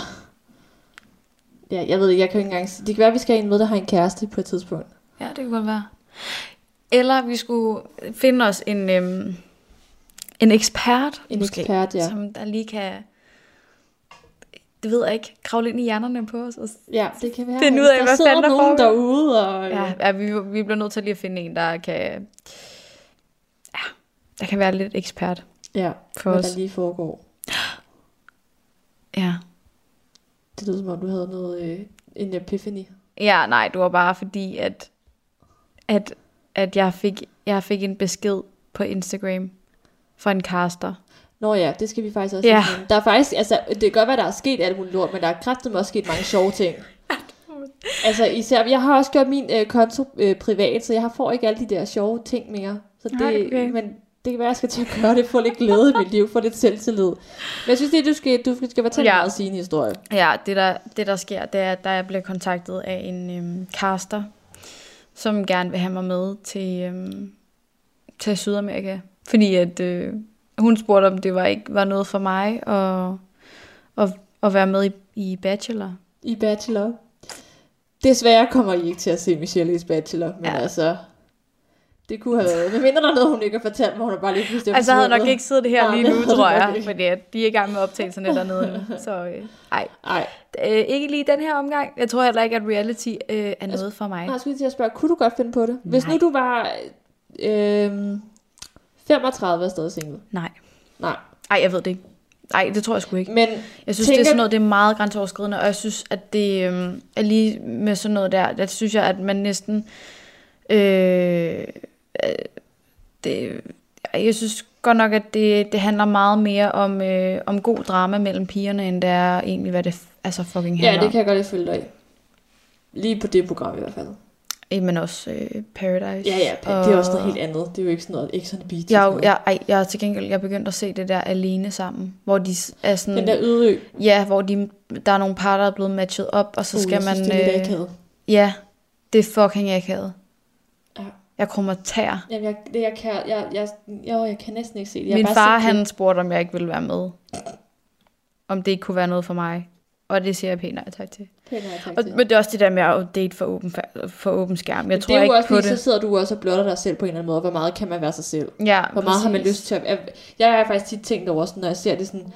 Speaker 2: ja, jeg ved ikke, jeg kan ikke engang. Det kan være, at vi skal have en med, der har en kæreste på et tidspunkt.
Speaker 3: Ja, det kunne godt være. Eller vi skulle finde os en, øhm, en ekspert,
Speaker 2: En
Speaker 3: måske,
Speaker 2: ekspert, ja.
Speaker 3: som der lige kan, det ved jeg ikke, kravle ind i hjernerne på os. Og,
Speaker 2: Ja, det kan være.
Speaker 3: Finde ud af,
Speaker 2: der
Speaker 3: hvad fanden der
Speaker 2: nogen derude, og...
Speaker 3: ja, ja vi, vi bliver nødt til lige at finde en, der kan, ja, der kan være lidt ekspert
Speaker 2: ja
Speaker 3: for
Speaker 2: hvad
Speaker 3: os.
Speaker 2: der lige foregår.
Speaker 3: Ja.
Speaker 2: Det lyder som om, du havde noget, øh, en epiphany.
Speaker 3: ja, nej, det var bare fordi, at, at, at jeg, fik, jeg fik en besked på Instagram fra en caster.
Speaker 2: Nå ja, det skal vi faktisk også
Speaker 3: Ja.
Speaker 2: have. Der er faktisk, altså, det kan godt være, der er sket alt muligt lort, men der er kraftigt også sket mange sjove ting. altså især, jeg har også gjort min øh, konto øh, privat, så jeg får ikke alle de der sjove ting mere. Så det,
Speaker 3: Nej, okay.
Speaker 2: Men det kan være, jeg skal til at gøre det, få lidt glæde i mit liv, få lidt selvtillid. Men jeg synes, det du skal, du skal fortælle
Speaker 3: Ja.
Speaker 2: meget sin historie.
Speaker 3: Ja, det der, det der sker, det er, at jeg bliver kontaktet af en øhm, caster, som gerne vil have mig med til, øhm, til Sydamerika. Fordi at øh, hun spurgte, om det var ikke var noget for mig at, at, at være med i, i Bachelor.
Speaker 2: I Bachelor. Desværre kommer I ikke til at se Michelle i Bachelor, men
Speaker 3: ja.
Speaker 2: altså... Det kunne have været... Men mindre der er noget, hun ikke har fortalt mig, hun har bare lige pludselig
Speaker 3: Altså, jeg havde nok ikke siddet det her
Speaker 2: Nej,
Speaker 3: lige nu, tror jeg. Fordi at de er i gang med optagelserne dernede. Så øh, ej.
Speaker 2: Ej,
Speaker 3: Øh, ikke lige den her omgang. Jeg tror heller ikke, at reality øh, er noget for mig.
Speaker 2: Jeg skulle til at spørge, kunne du godt finde på det? Hvis
Speaker 3: Nej.
Speaker 2: nu du var øh, 35 og stadig single.
Speaker 3: Nej.
Speaker 2: Nej.
Speaker 3: Ej, jeg ved det ikke. Nej, det tror jeg sgu ikke.
Speaker 2: Men
Speaker 3: Jeg synes,
Speaker 2: Tænker-
Speaker 3: det er sådan noget, det er meget grænseoverskridende, og jeg synes, at det øhm, er lige med sådan noget der, der synes jeg, at man næsten, øh, øh, det, jeg synes godt nok, at det, det handler meget mere om, øh, om god drama mellem pigerne, end det er egentlig, hvad det altså fucking handler
Speaker 2: ja, det kan jeg godt lide følge dig. Lige på det program i hvert fald.
Speaker 3: Men også øh, Paradise.
Speaker 2: Ja, ja, det er også noget helt andet. Det er jo ikke sådan noget, ikke sådan beat.
Speaker 3: Jeg, jo- jeg, ej, jeg er til gengæld, jeg begyndt at se det der alene sammen, hvor de er sådan,
Speaker 2: Den der ydø.
Speaker 3: ja, hvor de, der er nogle par, der er blevet matchet op, og så
Speaker 2: Uh,
Speaker 3: skal man,
Speaker 2: synes, det er lidt
Speaker 3: øh,
Speaker 2: akavet.
Speaker 3: ja, det er fucking akavet. Jeg kommer tær.
Speaker 2: Jamen, jeg, det, jeg, kan, jeg, jeg, jeg, jeg kan næsten ikke se det. Jeg
Speaker 3: Min
Speaker 2: bare
Speaker 3: far,
Speaker 2: set det.
Speaker 3: han spurgte, om jeg ikke ville være med. Om det ikke kunne være noget for mig. Og det siger jeg pænt nej tak til.
Speaker 2: Pænt nej, tak
Speaker 3: Og,
Speaker 2: til.
Speaker 3: men det er også det der med at date for åben, for åben skærm. Jeg
Speaker 2: Men
Speaker 3: tror
Speaker 2: det er jo
Speaker 3: ikke
Speaker 2: også,
Speaker 3: på det.
Speaker 2: så sidder du også og blotter dig selv på en eller anden måde. Hvor meget kan man være sig selv?
Speaker 3: Ja,
Speaker 2: Hvor meget har man
Speaker 3: præcis.
Speaker 2: lyst til at... Jeg, jeg har faktisk tit tænkt over, sådan, når jeg ser det sådan,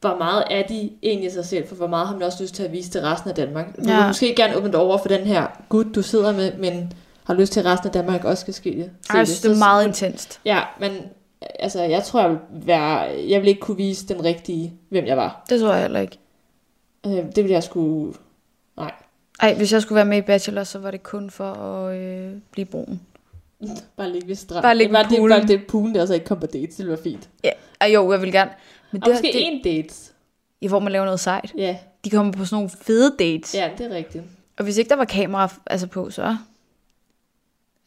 Speaker 2: hvor meget er de egentlig sig selv, for hvor meget har man også lyst til at vise til resten af Danmark. Du
Speaker 3: Ja.
Speaker 2: vil måske gerne åbne over for den her gut, du sidder med, men har lyst til at resten af Danmark også skal ske det.
Speaker 3: jeg synes, det er meget intenst.
Speaker 2: Ja, men altså, jeg tror, jeg vil, være, jeg vil ikke kunne vise den rigtige, hvem jeg var.
Speaker 3: Det tror jeg heller ikke.
Speaker 2: Øh, det ville jeg skulle... Nej,
Speaker 3: Ej, hvis jeg skulle være med i Bachelor, så var det kun for at øh, blive brun.
Speaker 2: bare ligge ved stranden.
Speaker 3: Bare ligge ved
Speaker 2: det,
Speaker 3: poolen.
Speaker 2: bare det poolen der, så ikke komme på dates, det være fint.
Speaker 3: Ja, Ej, jo, jeg vil gerne. Men
Speaker 2: Og
Speaker 3: det,
Speaker 2: måske
Speaker 3: det,
Speaker 2: en dates.
Speaker 3: ja, hvor man laver noget sejt.
Speaker 2: Ja,
Speaker 3: De kommer på sådan nogle fede dates.
Speaker 2: ja, det er rigtigt.
Speaker 3: Og hvis ikke der var kamera altså på, så...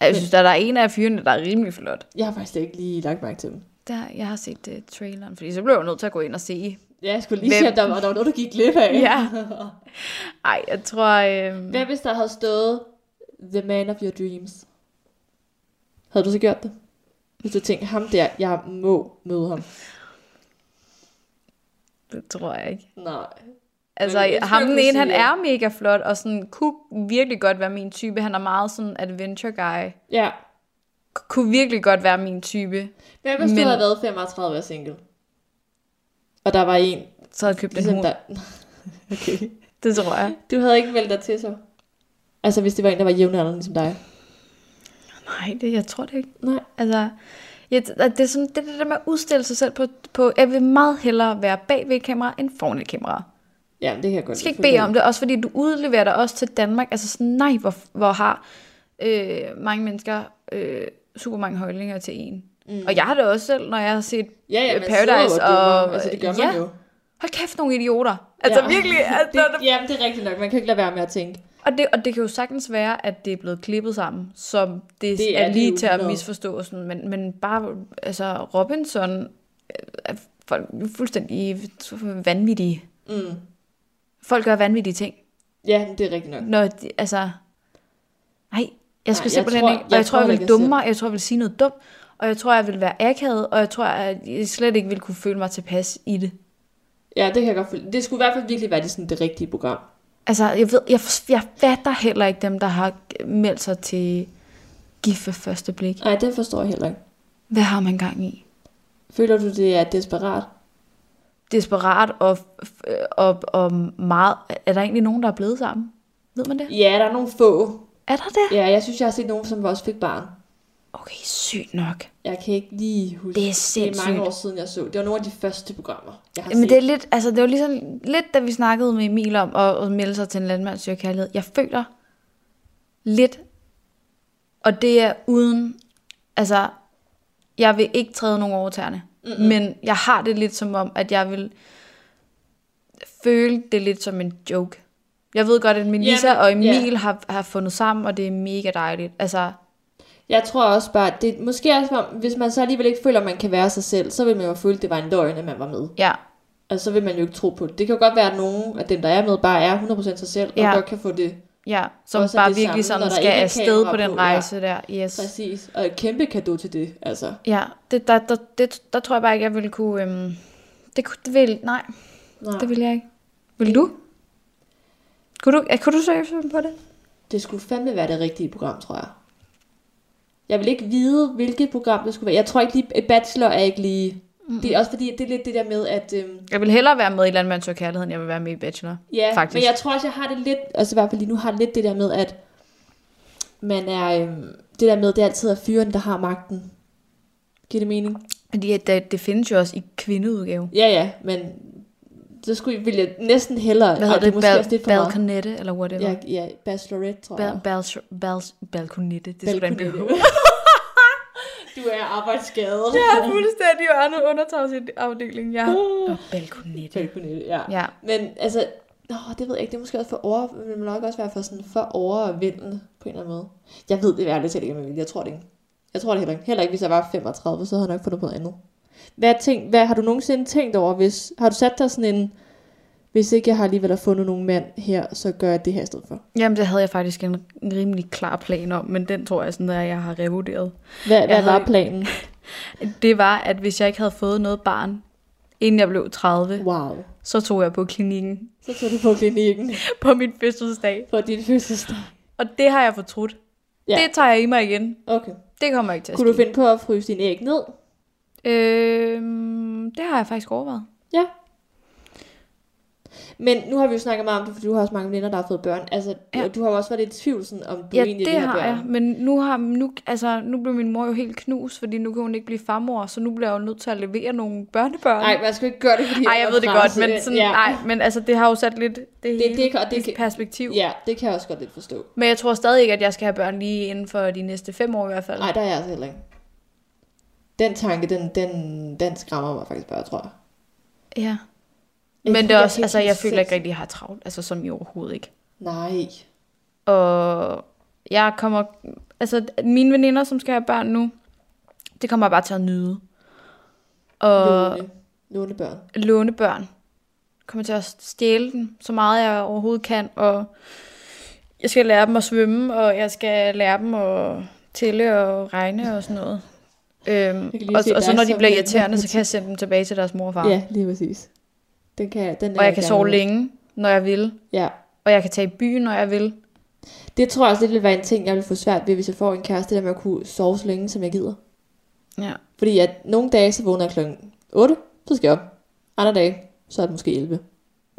Speaker 3: Jeg synes, der er en af fyrene, der er rimelig flot.
Speaker 2: Jeg har faktisk ikke lige lagt mærke til dem.
Speaker 3: Der, jeg har set uh, traileren, fordi så blev jeg nødt til at gå ind og se.
Speaker 2: Ja, jeg skulle lige
Speaker 3: Hvem-
Speaker 2: se, om der var, der var noget, der gik glip af.
Speaker 3: Ja. Ej, jeg tror... Øh,
Speaker 2: Hvad hvis der havde stået The man of your dreams? Havde du så gjort det? Hvis du tænkte, ham der, jeg må møde ham.
Speaker 3: det tror jeg ikke.
Speaker 2: Nej.
Speaker 3: Altså,
Speaker 2: jeg
Speaker 3: ham den ene, han er mega flot, og sådan, kunne virkelig godt være min type. Han er meget sådan adventure guy.
Speaker 2: Ja.
Speaker 3: K- Kunne virkelig godt være min type.
Speaker 2: Hvad hvis Men... Du havde været 35 og single? Og der var en,
Speaker 3: Så havde jeg købt en
Speaker 2: ligesom
Speaker 3: hund.
Speaker 2: der... okay.
Speaker 3: Det tror jeg.
Speaker 2: Du havde ikke meldt dig til så? Altså, hvis det var en, der var jævnaldrende ligesom dig?
Speaker 3: Nej, det, jeg tror det ikke.
Speaker 2: Nej.
Speaker 3: Altså, ja, det, det, er sådan, det, er det der med at udstille sig selv på, på... Jeg vil meget hellere være bag ved et kamera, end foran et kamera.
Speaker 2: Ja, det kan jeg godt
Speaker 3: Jeg skal ikke bede om det, også fordi du udleverer dig også til Danmark. Altså sådan, nej, hvor, hvor har øh, mange mennesker øh, super mange holdninger til en. Mm. Og jeg har det også selv, når jeg har set
Speaker 2: Ja, ja,
Speaker 3: øh, Paradise.
Speaker 2: og.
Speaker 3: Og,
Speaker 2: Altså, det gør man
Speaker 3: ja,
Speaker 2: jo.
Speaker 3: hold kæft, nogle idioter. Altså
Speaker 2: Ja.
Speaker 3: virkelig. Altså,
Speaker 2: Det, jamen, det er rigtigt nok. Man kan ikke lade være med at tænke.
Speaker 3: og, det, og det kan jo sagtens være, at det er blevet klippet sammen, så det,
Speaker 2: Det er
Speaker 3: er, lige til at
Speaker 2: 100.
Speaker 3: misforstå. Sådan, men, men bare, altså Robinson øh, er fuldstændig vanvittige.
Speaker 2: Mm.
Speaker 3: Folk gør vanvittige ting.
Speaker 2: Ja, det er rigtigt nok.
Speaker 3: Når de, altså, nej, jeg skulle
Speaker 2: jeg
Speaker 3: simpelthen
Speaker 2: tror-
Speaker 3: ikke, og
Speaker 2: jeg
Speaker 3: jeg, tror, jeg
Speaker 2: ikke,
Speaker 3: vil
Speaker 2: jeg
Speaker 3: dumme mig, jeg tror, jeg vil sige noget dumt, og og jeg tror, jeg vil være akavet, og jeg tror, at jeg slet ikke vil kunne føle mig tilpas i det.
Speaker 2: Ja, det kan jeg godt føle. Det skulle i hvert fald virkelig være det, sådan, det rigtige program.
Speaker 3: Altså, jeg, ved, jeg, jeg fatter heller ikke dem, der har meldt sig til gift ved første blik.
Speaker 2: Nej, det forstår jeg heller ikke.
Speaker 3: Hvad har man gang i?
Speaker 2: Føler du, det er desperat?
Speaker 3: Desperat og, og, og meget... Er der egentlig nogen, der er blevet sammen? Ved man det?
Speaker 2: Ja, der er nogle få.
Speaker 3: Er der det?
Speaker 2: Ja, jeg synes, jeg har set nogen, som også fik barn.
Speaker 3: Okay, sygt nok.
Speaker 2: Jeg kan ikke lige huske.
Speaker 3: Det er
Speaker 2: Det er
Speaker 3: sindssygt.
Speaker 2: mange år siden, jeg så. Det var nogle af de første programmer, jeg har
Speaker 3: Jamen
Speaker 2: set.
Speaker 3: det er lidt, altså det var ligesom lidt, da vi snakkede med Emil om at, at melde sig til en landmandsstyrkærlighed. Jeg føler lidt, og det er uden, altså, jeg vil ikke træde nogen over tæerne, mm-hmm. men jeg har det lidt som om, at jeg vil føle det lidt som en joke. Jeg ved godt, at Melissa
Speaker 2: Jamen,
Speaker 3: og Emil
Speaker 2: ja.
Speaker 3: har, har fundet sammen, og det er mega dejligt. Altså,
Speaker 2: Jeg tror også bare, det måske også, hvis man så alligevel ikke føler, at man kan være sig selv, så vil man jo føle, at det var en løgn, at man var med.
Speaker 3: ja,
Speaker 2: Altså, så vil man jo ikke tro på det. Det kan jo godt være, at nogen af dem, der er med, bare er 100% sig selv,
Speaker 3: Ja.
Speaker 2: og godt kan få det
Speaker 3: ja, som
Speaker 2: Også
Speaker 3: bare virkelig
Speaker 2: samme,
Speaker 3: sådan skal afsted på den
Speaker 2: på, ja.
Speaker 3: rejse der. Yes.
Speaker 2: præcis. Og et kæmpe kado til det, altså.
Speaker 3: Ja, det, der, der, det, der tror jeg bare ikke, jeg ville kunne... Øhm, det, det vil, nej,
Speaker 2: Nej.
Speaker 3: det vil jeg ikke. Vil du? Kunne du, kunne du finde på det?
Speaker 2: Det skulle fandme være det rigtige program, tror jeg. Jeg vil ikke vide, hvilket program det skulle være. Jeg tror ikke lige, Bachelor er ikke lige... Mm. Det er også fordi, det er lidt det der med, at... Øhm,
Speaker 3: Jeg vil hellere være med i Landmand Søger Kærlighed, end jeg vil være med i Bachelor.
Speaker 2: ja,
Speaker 3: Faktisk.
Speaker 2: men jeg tror også, jeg har det lidt... Altså i hvert fald lige nu har det lidt det der med, at man er... Øhm, det der med, det altid er fyren, der har magten. Giver det mening?
Speaker 3: Fordi det, det findes jo også i kvindeudgave.
Speaker 2: Ja, ja, men så skulle vil jeg næsten hellere...
Speaker 3: Hvad hedder det?
Speaker 2: måske lidt for meget.
Speaker 3: balconette, eller whatever.
Speaker 2: Ja, ja, Bachelorette, tror jeg.
Speaker 3: Bal- bal- bal- balconette, det skulle da en
Speaker 2: Balkonette. Er arbejdsskadet.
Speaker 3: Det er fuldstændig jo andet undertagsafdeling, ja. Og balconette.
Speaker 2: Balkonette, ja.
Speaker 3: Ja.
Speaker 2: Men altså, nå, det ved jeg ikke, det er måske også for over, det må nok også være for sådan for overvældende på en eller anden måde. Jeg ved det ærligt talt ikke, om jeg vil. Jeg tror det ikke. Jeg tror det heller ikke. Heller ikke, hvis jeg var 35, så havde jeg nok fundet på noget andet. Hvad, tænk, hvad har du nogensinde tænkt over, hvis, har du sat dig sådan en, hvis ikke jeg har alligevel har fundet nogen mand her, så gør jeg det her i stedet for.
Speaker 3: Jamen, det havde jeg faktisk en, rimelig klar plan om, men den tror jeg sådan, at jeg har revurderet.
Speaker 2: Hvad, hvad
Speaker 3: havde
Speaker 2: var planen?
Speaker 3: Det var, at hvis jeg ikke havde fået noget barn, inden jeg blev 30,
Speaker 2: Wow.
Speaker 3: så tog jeg på klinikken
Speaker 2: Så tog du på klinikken
Speaker 3: på min fødselsdag.
Speaker 2: for din fødselsdag.
Speaker 3: Og det har jeg fortrudt.
Speaker 2: Ja.
Speaker 3: Det tager jeg i mig igen.
Speaker 2: Okay.
Speaker 3: Det kommer ikke til at
Speaker 2: Kunne du
Speaker 3: ske.
Speaker 2: finde på at fryse dine æg ned?
Speaker 3: Øhm, det har jeg faktisk overvejet.
Speaker 2: Ja. Men nu har vi jo snakket meget om det, for du har også mange veninder, der har fået børn. Altså, ja. Du har jo også været lidt i tvivl, sådan, om du
Speaker 3: Ja,
Speaker 2: egentlig
Speaker 3: det har
Speaker 2: børn.
Speaker 3: jeg. Men nu, har, nu, altså, nu blev min mor jo helt knust, fordi nu kan hun ikke blive farmor, så nu bliver jeg jo nødt til at levere nogle børnebørn.
Speaker 2: Nej, man skal ikke gøre det, fordi
Speaker 3: Ej, jeg
Speaker 2: er
Speaker 3: ved det godt, men, sådan,
Speaker 2: ja.
Speaker 3: nej, men altså, det har jo sat lidt det,
Speaker 2: Det-
Speaker 3: hele
Speaker 2: det kan- det kan-
Speaker 3: perspektiv.
Speaker 2: Ja, det kan jeg også godt lidt forstå.
Speaker 3: Men jeg tror stadig ikke, at jeg skal have børn lige inden for de næste fem år i hvert fald.
Speaker 2: Nej, der er jeg altså heller ikke. Den tanke, den, den, den skræmmer mig faktisk bare, tror jeg.
Speaker 3: Ja. Men det er også, altså, jeg føler ikke rigtig, at jeg har travlt. Altså, som i overhovedet ikke.
Speaker 2: Nej.
Speaker 3: Og jeg kommer... Altså, mine veninder, som skal have børn nu, det kommer jeg bare til at nyde. Og
Speaker 2: Låne. Låne børn.
Speaker 3: låne børn. Kommer til at stjæle dem, så meget jeg overhovedet kan. Og jeg skal lære dem at svømme, og jeg skal lære dem at tælle og regne og sådan noget. Øhm, og, og så når de bliver
Speaker 2: en
Speaker 3: irriterende, så kan jeg sende dem tilbage til deres mor og far.
Speaker 2: Ja, lige præcis. Den kan, den
Speaker 3: Og jeg kan
Speaker 2: gerne
Speaker 3: sove
Speaker 2: med.
Speaker 3: længe, når jeg vil.
Speaker 2: Ja.
Speaker 3: Og jeg kan tage i byen, når jeg vil.
Speaker 2: Det tror jeg også lidt vil være en ting, jeg vil få svært ved, hvis jeg får en kæreste, det der med at kunne sove så længe, som jeg gider.
Speaker 3: Ja.
Speaker 2: Fordi at nogle dage, så vågner jeg klokken 8, så skal jeg op. Andre dage, så er det måske 11.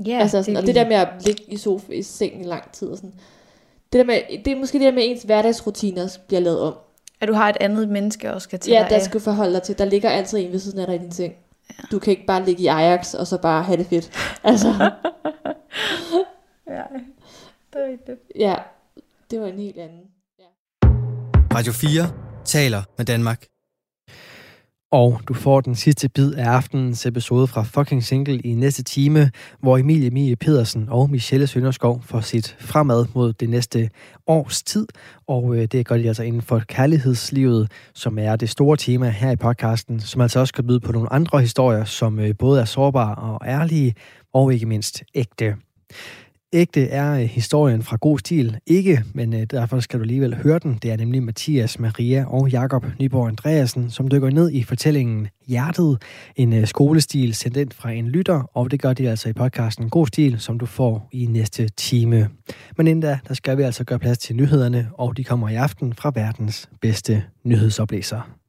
Speaker 3: Ja,
Speaker 2: altså sådan,
Speaker 3: er
Speaker 2: og det der med at ligge i sofa i sengen i lang tid og sådan. Det, der med, det er måske det der med, at ens hverdagsrutiner bliver lavet om.
Speaker 3: At du har et andet menneske også skal til
Speaker 2: Ja, der
Speaker 3: af.
Speaker 2: skal forholde dig til. Der ligger altid en ved siden af dig i din seng. Ja. Du kan ikke bare ligge i Ajax og så bare have det fedt. Altså,
Speaker 3: Ja, det er rigtigt.
Speaker 2: ja, det var en helt anden.
Speaker 4: Radio 4 taler med Danmark.
Speaker 1: Og du får den sidste bid af aftenens episode fra Fucking Single i næste time, hvor Emilie Mie Pedersen og Michelle Sønderskov får sit fremad mod det næste års tid. Og øh, det gør de altså inden for kærlighedslivet, som er det store tema her i podcasten, som altså også kan byde på nogle andre historier, som øh, både er sårbare og ærlige, og ikke mindst ægte ægte er øh, historien fra god stil ikke, men øh, derfor skal du alligevel høre den. Det er nemlig Mathias, Maria og Jakob Nyborg Andreasen, som dykker ned i fortællingen Hjertet, en øh, skolestil sendt ind fra en lytter, og det gør de altså i podcasten God Stil, som du får i næste time. Men inden da, der skal vi altså gøre plads til nyhederne, og de kommer i aften fra verdens bedste nyhedsoplæser.